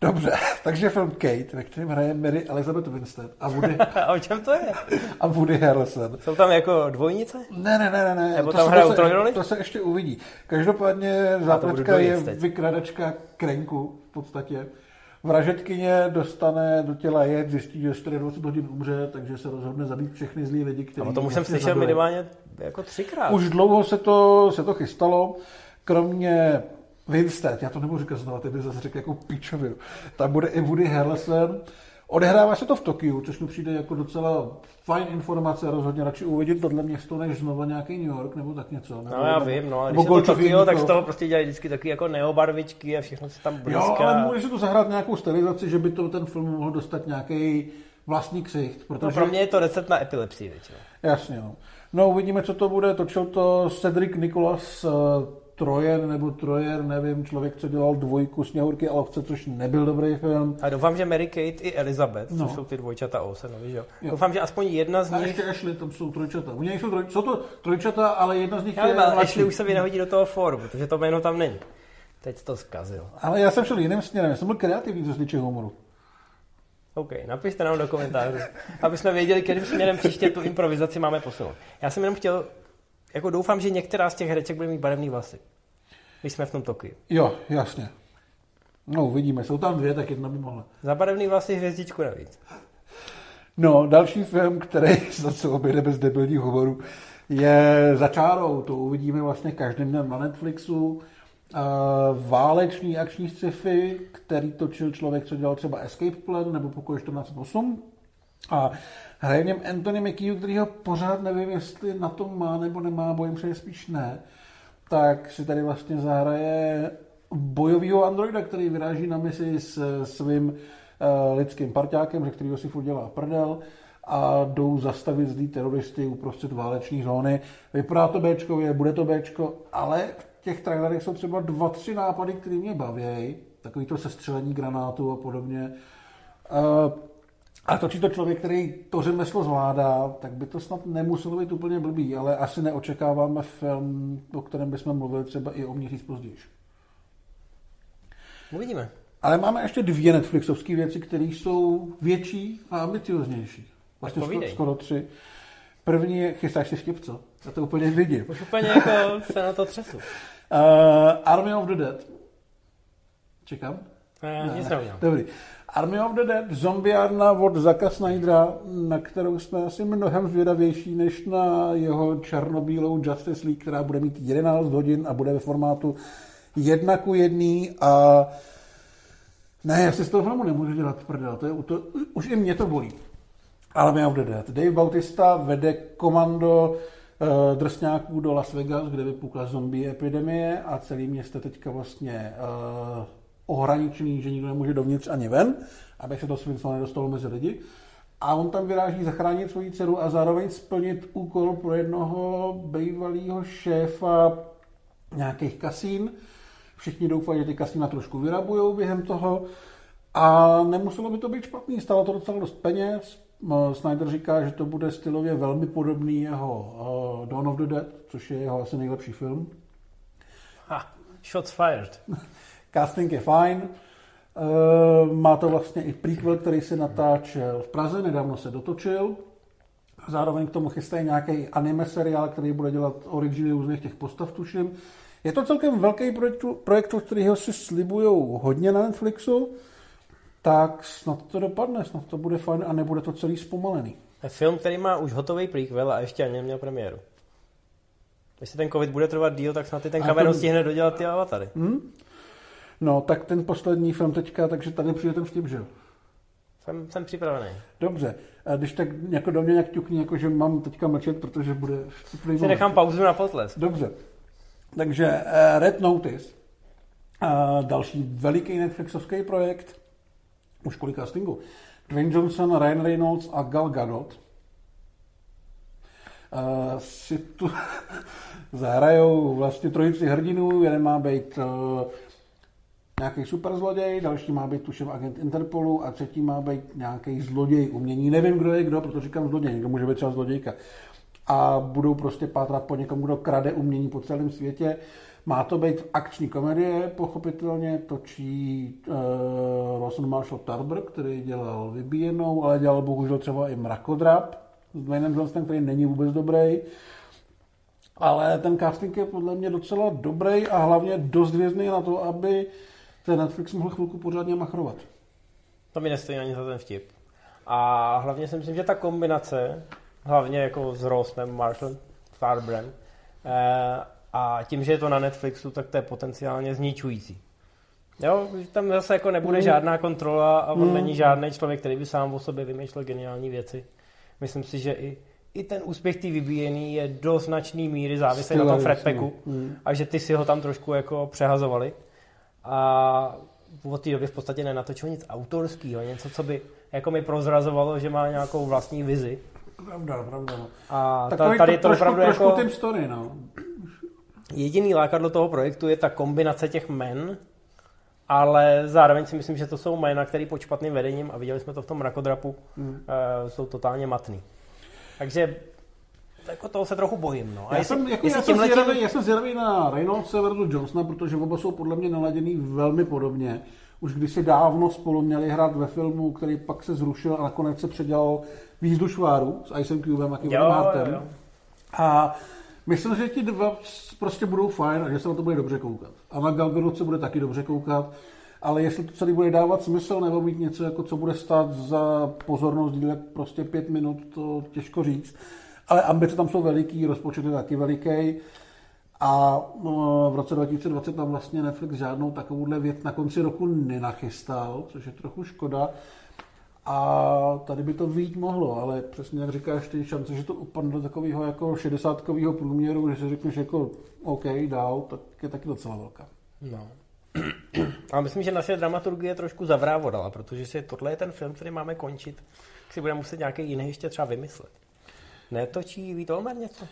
Dobře, <laughs> takže film Kate, ve kterém hraje Mary Elizabeth Winstead a Woody, <laughs> A o čem to je? <laughs> a Woody Harrelson. Jsou tam jako dvojnice? Ne, ne, ne, ne, ne. Nebo to tam se- hrajou to trojroli? To se ještě uvidí. Každopádně zápletka je teď. vykradačka krenku v podstatě. Vražetkyně dostane do těla jed, zjistí, že 24 hodin umře, takže se rozhodne zabít všechny zlý lidi, A kteří o tom už jsem vlastně slyšel minimálně jako třikrát. Už dlouho se to, se to chystalo, kromě Winstead, já to nebudu říkat znovu, ty by zase řekl jako pičovinu. Tam bude i Woody Harrelson. Odehrává se to v Tokiu, což mi přijde jako docela fajn informace, rozhodně radši uvidím tohle město, než znova nějaký New York nebo tak něco. Nebo, No já nebo- vím, no, ale nebo když je to Tokio, tak z toho prostě dělají vždycky taky jako neobarvičky a všechno se tam Jo, blízká. ale může to zahrát nějakou stylizaci, že by to ten film mohl dostat nějaký vlastní ksicht, No, protože... pro mě je to recept na epilepsii většinou. Jasně, no. No, uvidíme, co to bude. Točil to Cedric Nicholas uh, Trojen, nebo Trojer, nevím, člověk, co dělal dvojku Sněhurky a lovce, což nebyl dobrý film. A doufám, že Mary Kate i Elizabeth, No. což jsou ty dvojčata Olsenovi, že jo? Jo. Doufám, že aspoň jedna z A nich... ještě Ashley, tam jsou trojčata. U něj jsou, troj, jsou to trojčata, ale jedna z nich Já je ale. Ashley už se mi nehodí do toho fóru, protože to jméno tam není. Teď to zkazil. Ale já jsem šel jiným směrem, já jsem byl kreativní, co se týče humoru. OK, napište nám do komentářů, aby jsme věděli, kterým směrem příště tu improvizaci máme posunout. Já jsem jenom chtěl, jako doufám, že některá z těch hereček bude mít barevný vlasy. Když jsme v tom Tokiu. Jo, jasně. No, uvidíme. Jsou tam dvě, tak jedna by mohla. Za barevný vlasy hvězdičku navíc. No, další film, který <laughs> zase oběde bez debilních hovorů, je Za čárou. To uvidíme vlastně každým dnem na Netflixu. Uh, válečný akční sci-fi, který točil člověk, co dělal třeba Escape Plan nebo Pokoj 1408. A hraje v něm Anthony Mackie, který ho pořád nevím, jestli na tom má nebo nemá, bojím se, spíš ne. Tak si tady vlastně zahraje bojového androida, který vyráží na misi s svým uh, lidským parťákem, ze kterého si furt dělá prdel a jdou zastavit zlý teroristy uprostřed váleční zóny. Vypadá to Bčkově, bude to Bčko, ale v těch trailerech jsou třeba dva, tři nápady, které mě baví. Takový to sestřelení granátu a podobně. Uh, a točí to člověk, který to řemeslo zvládá, tak by to snad nemuselo být úplně blbý, ale asi neočekáváme film, o kterém bychom mluvili třeba i o měsíc později. Uvidíme. Ale máme ještě dvě Netflixovské věci, které jsou větší a ambicioznější. Vlastně skoro, skoro tři. První je, chystáš si vtip, co? Já to úplně vidím. Už úplně jako <laughs> se na to třesu. Uh, Army of the Dead. Čekám? Uh, ne, nic ne. Dobrý. Army of the Dead, zombiárna od Zaka Snydera, na kterou jsme asi mnohem zvědavější než na jeho černobílou Justice League, která bude mít 11 hodin a bude ve formátu jedna ku jedný a ne, já si z toho filmu nemůžu dělat prdel, to je, to, už i mě to bolí. Army of the Dead. Dave Bautista vede komando uh, drsňáků do Las Vegas, kde vypukla zombie epidemie a celý město teďka vlastně uh, ohraničený, že nikdo nemůže dovnitř ani ven, aby se to svinstvo nedostalo mezi lidi. A on tam vyráží zachránit svoji dceru a zároveň splnit úkol pro jednoho bývalého šéfa nějakých kasín. Všichni doufají, že ty kasína trošku vyrabujou během toho. A nemuselo by to být špatný, stalo to docela dost peněz. Snyder říká, že to bude stylově velmi podobný jeho uh, Dawn of the Dead, což je jeho asi nejlepší film. Ha, shots fired. <laughs> Casting je fajn. Uh, má to vlastně i prequel, který se natáčel v Praze, nedávno se dotočil. Zároveň k tomu chystají nějaký anime seriál, který bude dělat originy různých těch postav, tuším. Je to celkem velký projekt, projekt kterýho si slibují hodně na Netflixu, tak snad to dopadne, snad to bude fajn a nebude to celý zpomalený. Film, který má už hotový prequel a ještě ani neměl premiéru. Jestli ten covid bude trvat díl, tak snad ty ten Cameron to... stihne dodělat ty avatary. Hmm? No, tak ten poslední film teďka, takže tady přijde ten vtip, že jo? Jsem, jsem připravený. Dobře. A když tak jako do mě nějak ťukni, jako že mám teďka mlčet, protože bude Si nechám pauzu na potles. Dobře. Takže uh, Red Notice. Uh, další veliký Netflixovský projekt. Už kolik castingu. Dwayne Johnson, Ryan Reynolds a Gal Gadot. Uh, si tu <laughs> zahrajou vlastně trojici hrdinů. Jeden má být uh, nějaký superzloděj, další má být tuším agent Interpolu a třetí má být nějaký zloděj umění. Nevím, kdo je kdo, protože říkám zloděj, někdo může být třeba zlodějka. A budou prostě pátrat po někom, kdo krade umění po celém světě. Má to být akční komedie, pochopitelně točí uh, Rosen Marshall Tarber, který dělal Vybíjenou, ale dělal bohužel třeba i Mrakodrap s Dwaynem Johnsonem, který není vůbec dobrý. Ale ten casting je podle mě docela dobrý a hlavně dost vězný na to, aby ten Netflix mohl chvilku pořádně machrovat. To mi nestojí ani za ten vtip. A hlavně si myslím, že ta kombinace, hlavně jako s Rossem Marshall Farbrem, eh, a tím, že je to na Netflixu, tak to je potenciálně zničující. Jo, tam zase jako nebude mm. žádná kontrola a on mm. není žádný člověk, který by sám o sobě vymýšlel geniální věci. Myslím si, že i, i ten úspěch tý vybíjený je do značné míry závislý na tom Fredpacku mm. a že ty si ho tam trošku jako přehazovali a od té doby v podstatě nenatočil nic autorského, něco, co by jako mi prozrazovalo, že má nějakou vlastní vizi. Pravda, pravda. A ta, tady to, to opravdu trošku, jako... Trošku story, no. Jediný lákadlo toho projektu je ta kombinace těch men, ale zároveň si myslím, že to jsou jména, které pod špatným vedením, a viděli jsme to v tom rakodrapu, hmm. uh, jsou totálně matný. Takže jako toho se trochu bojím. No. A já, jestli, jsem, jako, jestli já, jsem zvědavý, tím... já jsem zvědavý na Reynoldse versus Johnsona, protože oba jsou podle mě naladěný velmi podobně. Už když si dávno spolu měli hrát ve filmu, který pak se zrušil a nakonec se předělal výzdu šváru s Icem Cubem a Kevinem Hartem. A myslím, že ti dva prostě budou fajn a že se na to bude dobře koukat. A na Gal se bude taky dobře koukat. ale jestli to celý bude dávat smysl nebo mít něco, jako co bude stát za pozornost dílek prostě pět minut, to těžko říct. Ale ambice tam jsou veliký, rozpočet je taky veliký. A no, v roce 2020 tam vlastně Netflix žádnou takovouhle věc na konci roku nenachystal, což je trochu škoda. A tady by to výjít mohlo, ale přesně jak říkáš, ty šance, že to upadne do takového jako 60 průměru, že si řekneš jako OK, dál, tak je taky docela velká. No. <clears throat> A myslím, že naše dramaturgie trošku zavrávodala, protože si tohle je ten film, který máme končit, si budeme muset nějaký jiný ještě třeba vymyslet. Netočí Vít Olmer něco?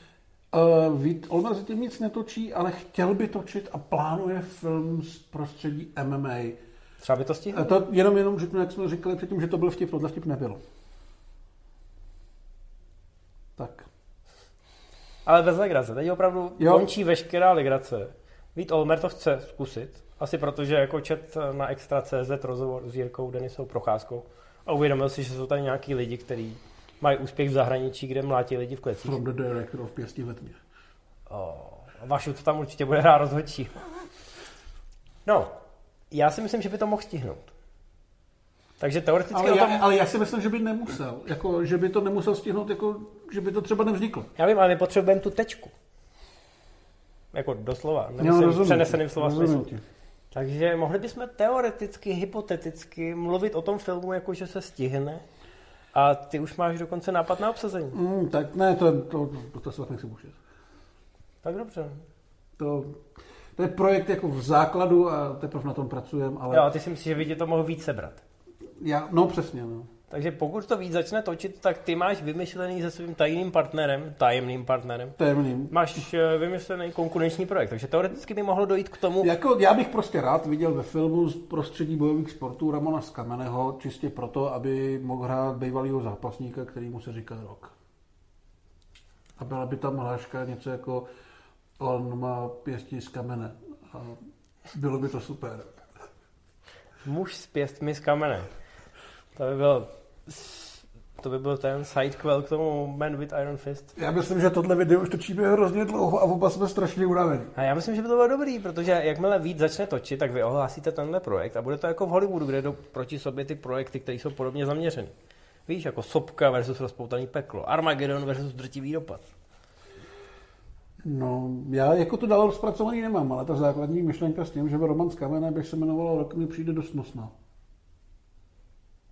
Uh, Vít Olmer zatím nic netočí, ale chtěl by točit a plánuje film z prostředí MMA. Třeba by to stihl? A to jenom, jenom řeknu, jak jsme říkali předtím, že to byl vtip, tohle vtip nebyl. Tak. Ale bez legrace. Teď opravdu Jo. končí veškerá legrace. Vít Olmer to chce zkusit. Asi protože jako čet na Extra.cz rozhovor s Jirkou Denisou Procházkou a uvědomil si, že jsou tady nějaký lidi, kteří mají úspěch v zahraničí, kde mlátí lidi v klecích. From the director of Pěstí ve tmě. Oh, Vašu to tam určitě bude hrát rozhodčí. No, já si myslím, že by to mohl stihnout. Takže teoreticky Ale o tom... já, ale já si myslím, že by nemusel. Jako, že by to nemusel stihnout, jako, že by to třeba nevzniklo. Já vím, ale my potřebujeme tu tečku. Jako doslova, nemyslím rozumím přeneseným slova smyslu. Takže mohli bychom teoreticky, hypoteticky mluvit o tom filmu, jako že se stihne. A ty už máš dokonce nápad na obsazení. Mm, tak ne, to, to, to, to se fakt nechci bušit. Tak dobře. To, to je projekt jako v základu a teprve na tom pracujeme, ale Jo, a ty si myslíš, že by tě to mohl víc sebrat. já, no přesně, no. Takže pokud to víc začne točit, tak ty máš vymyšlený se svým tajným partnerem, tajemným partnerem, Termín. máš eh, vymyšlený konkurenční projekt. Takže teoreticky by mohlo dojít k tomu, Jako, já bych prostě rád viděl ve filmu z prostředí bojových sportů Ramona Skameneho, čistě proto, aby mohl hrát bývalého zápasníka, který mu se říká rok. A byla by tam hláška něco jako on má pěstí z kamene. A bylo by to super. muž s pěstmi z kamene. To by byl, to by byl ten sidequel k tomu Man with Iron Fist. Já myslím, že tohle video už točíme hrozně dlouho a oba jsme strašně unavení. A já myslím, že by to bylo dobrý, protože jakmile víc začne točit, tak vy ohlásíte tenhle projekt a bude to jako v Hollywoodu, kde jdou proti sobě ty projekty, které jsou podobně zaměřeny. Víš, jako Sopka versus rozpoutaný peklo, Armageddon versus drtivý dopad. No, já jako to dál rozpracovaný nemám, ale ta základní myšlenka s tím, že by Roman z kamene bych se jmenoval rok, mi přijde dost nosná.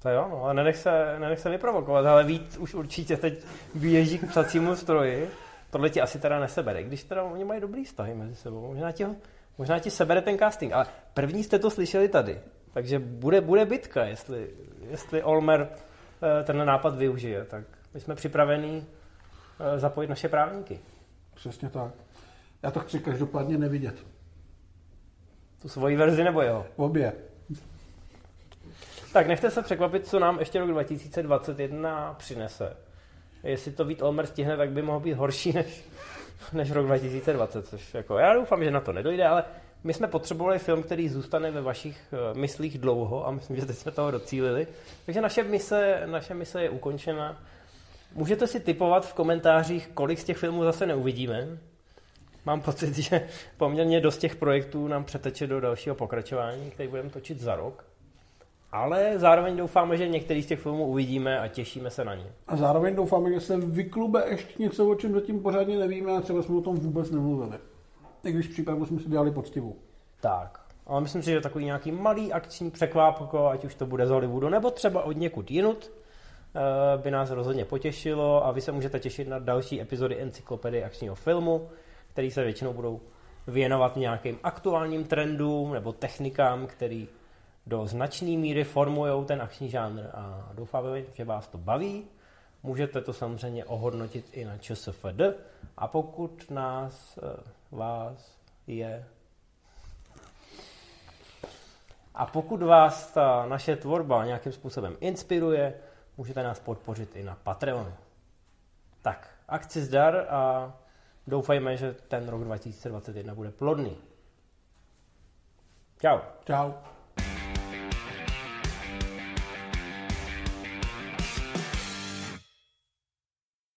To jo, no, ale nenech se, nenech se vyprovokovat, ale víc už určitě teď běží k psacímu stroji. Tohle ti asi teda nesebere, když teda oni mají dobrý vztahy mezi sebou. Možná ti, ho, možná ti sebere ten casting, ale první jste to slyšeli tady. Takže bude, bude bitka, jestli, jestli Olmer eh, ten nápad využije. Tak my jsme připravení eh, zapojit naše právníky. Přesně tak. Já to chci každopádně nevidět. Tu svoji verzi nebo jeho. Obě. Tak nechte se překvapit, co nám ještě rok 2021 přinese. Jestli to Vít Olmer stihne, tak by mohl být horší než, než rok 2020. Což jako, já doufám, že na to nedojde, ale my jsme potřebovali film, který zůstane ve vašich eh, myslích dlouho a myslím, že teď jsme toho docílili. Takže naše mise, naše mise je ukončena. Můžete si typovat v komentářích, kolik z těch filmů zase neuvidíme. Mám pocit, že poměrně dost těch projektů nám přeteče do dalšího pokračování, který budeme točit za rok. Ale zároveň doufáme, že některý z těch filmů uvidíme a těšíme se na ně. A zároveň doufáme, že se vyklube ještě něco, o čem zatím pořádně nevíme a třeba jsme o tom vůbec nemluvili. I když přípravu jsme si dělali poctivou. Tak. Ale myslím si, že takový nějaký malý akční překvápko, ať už to bude z Hollywoodu, nebo třeba od někud jinut, eh, by nás rozhodně potěšilo a vy se můžete těšit na další epizody Encyklopedie akčního filmu, který se většinou budou věnovat nějakým aktuálním trendům nebo technikám, který do značné míry formují ten akční žánr a doufáme, že vás to baví. Můžete to samozřejmě ohodnotit i na ČSFD a pokud nás, eh, vás je a pokud vás ta naše tvorba nějakým způsobem inspiruje, můžete nás podpořit i na Patreonu. Tak, akci zdar a doufejme, že ten rok 2021 bude plodný. Čau. Čau.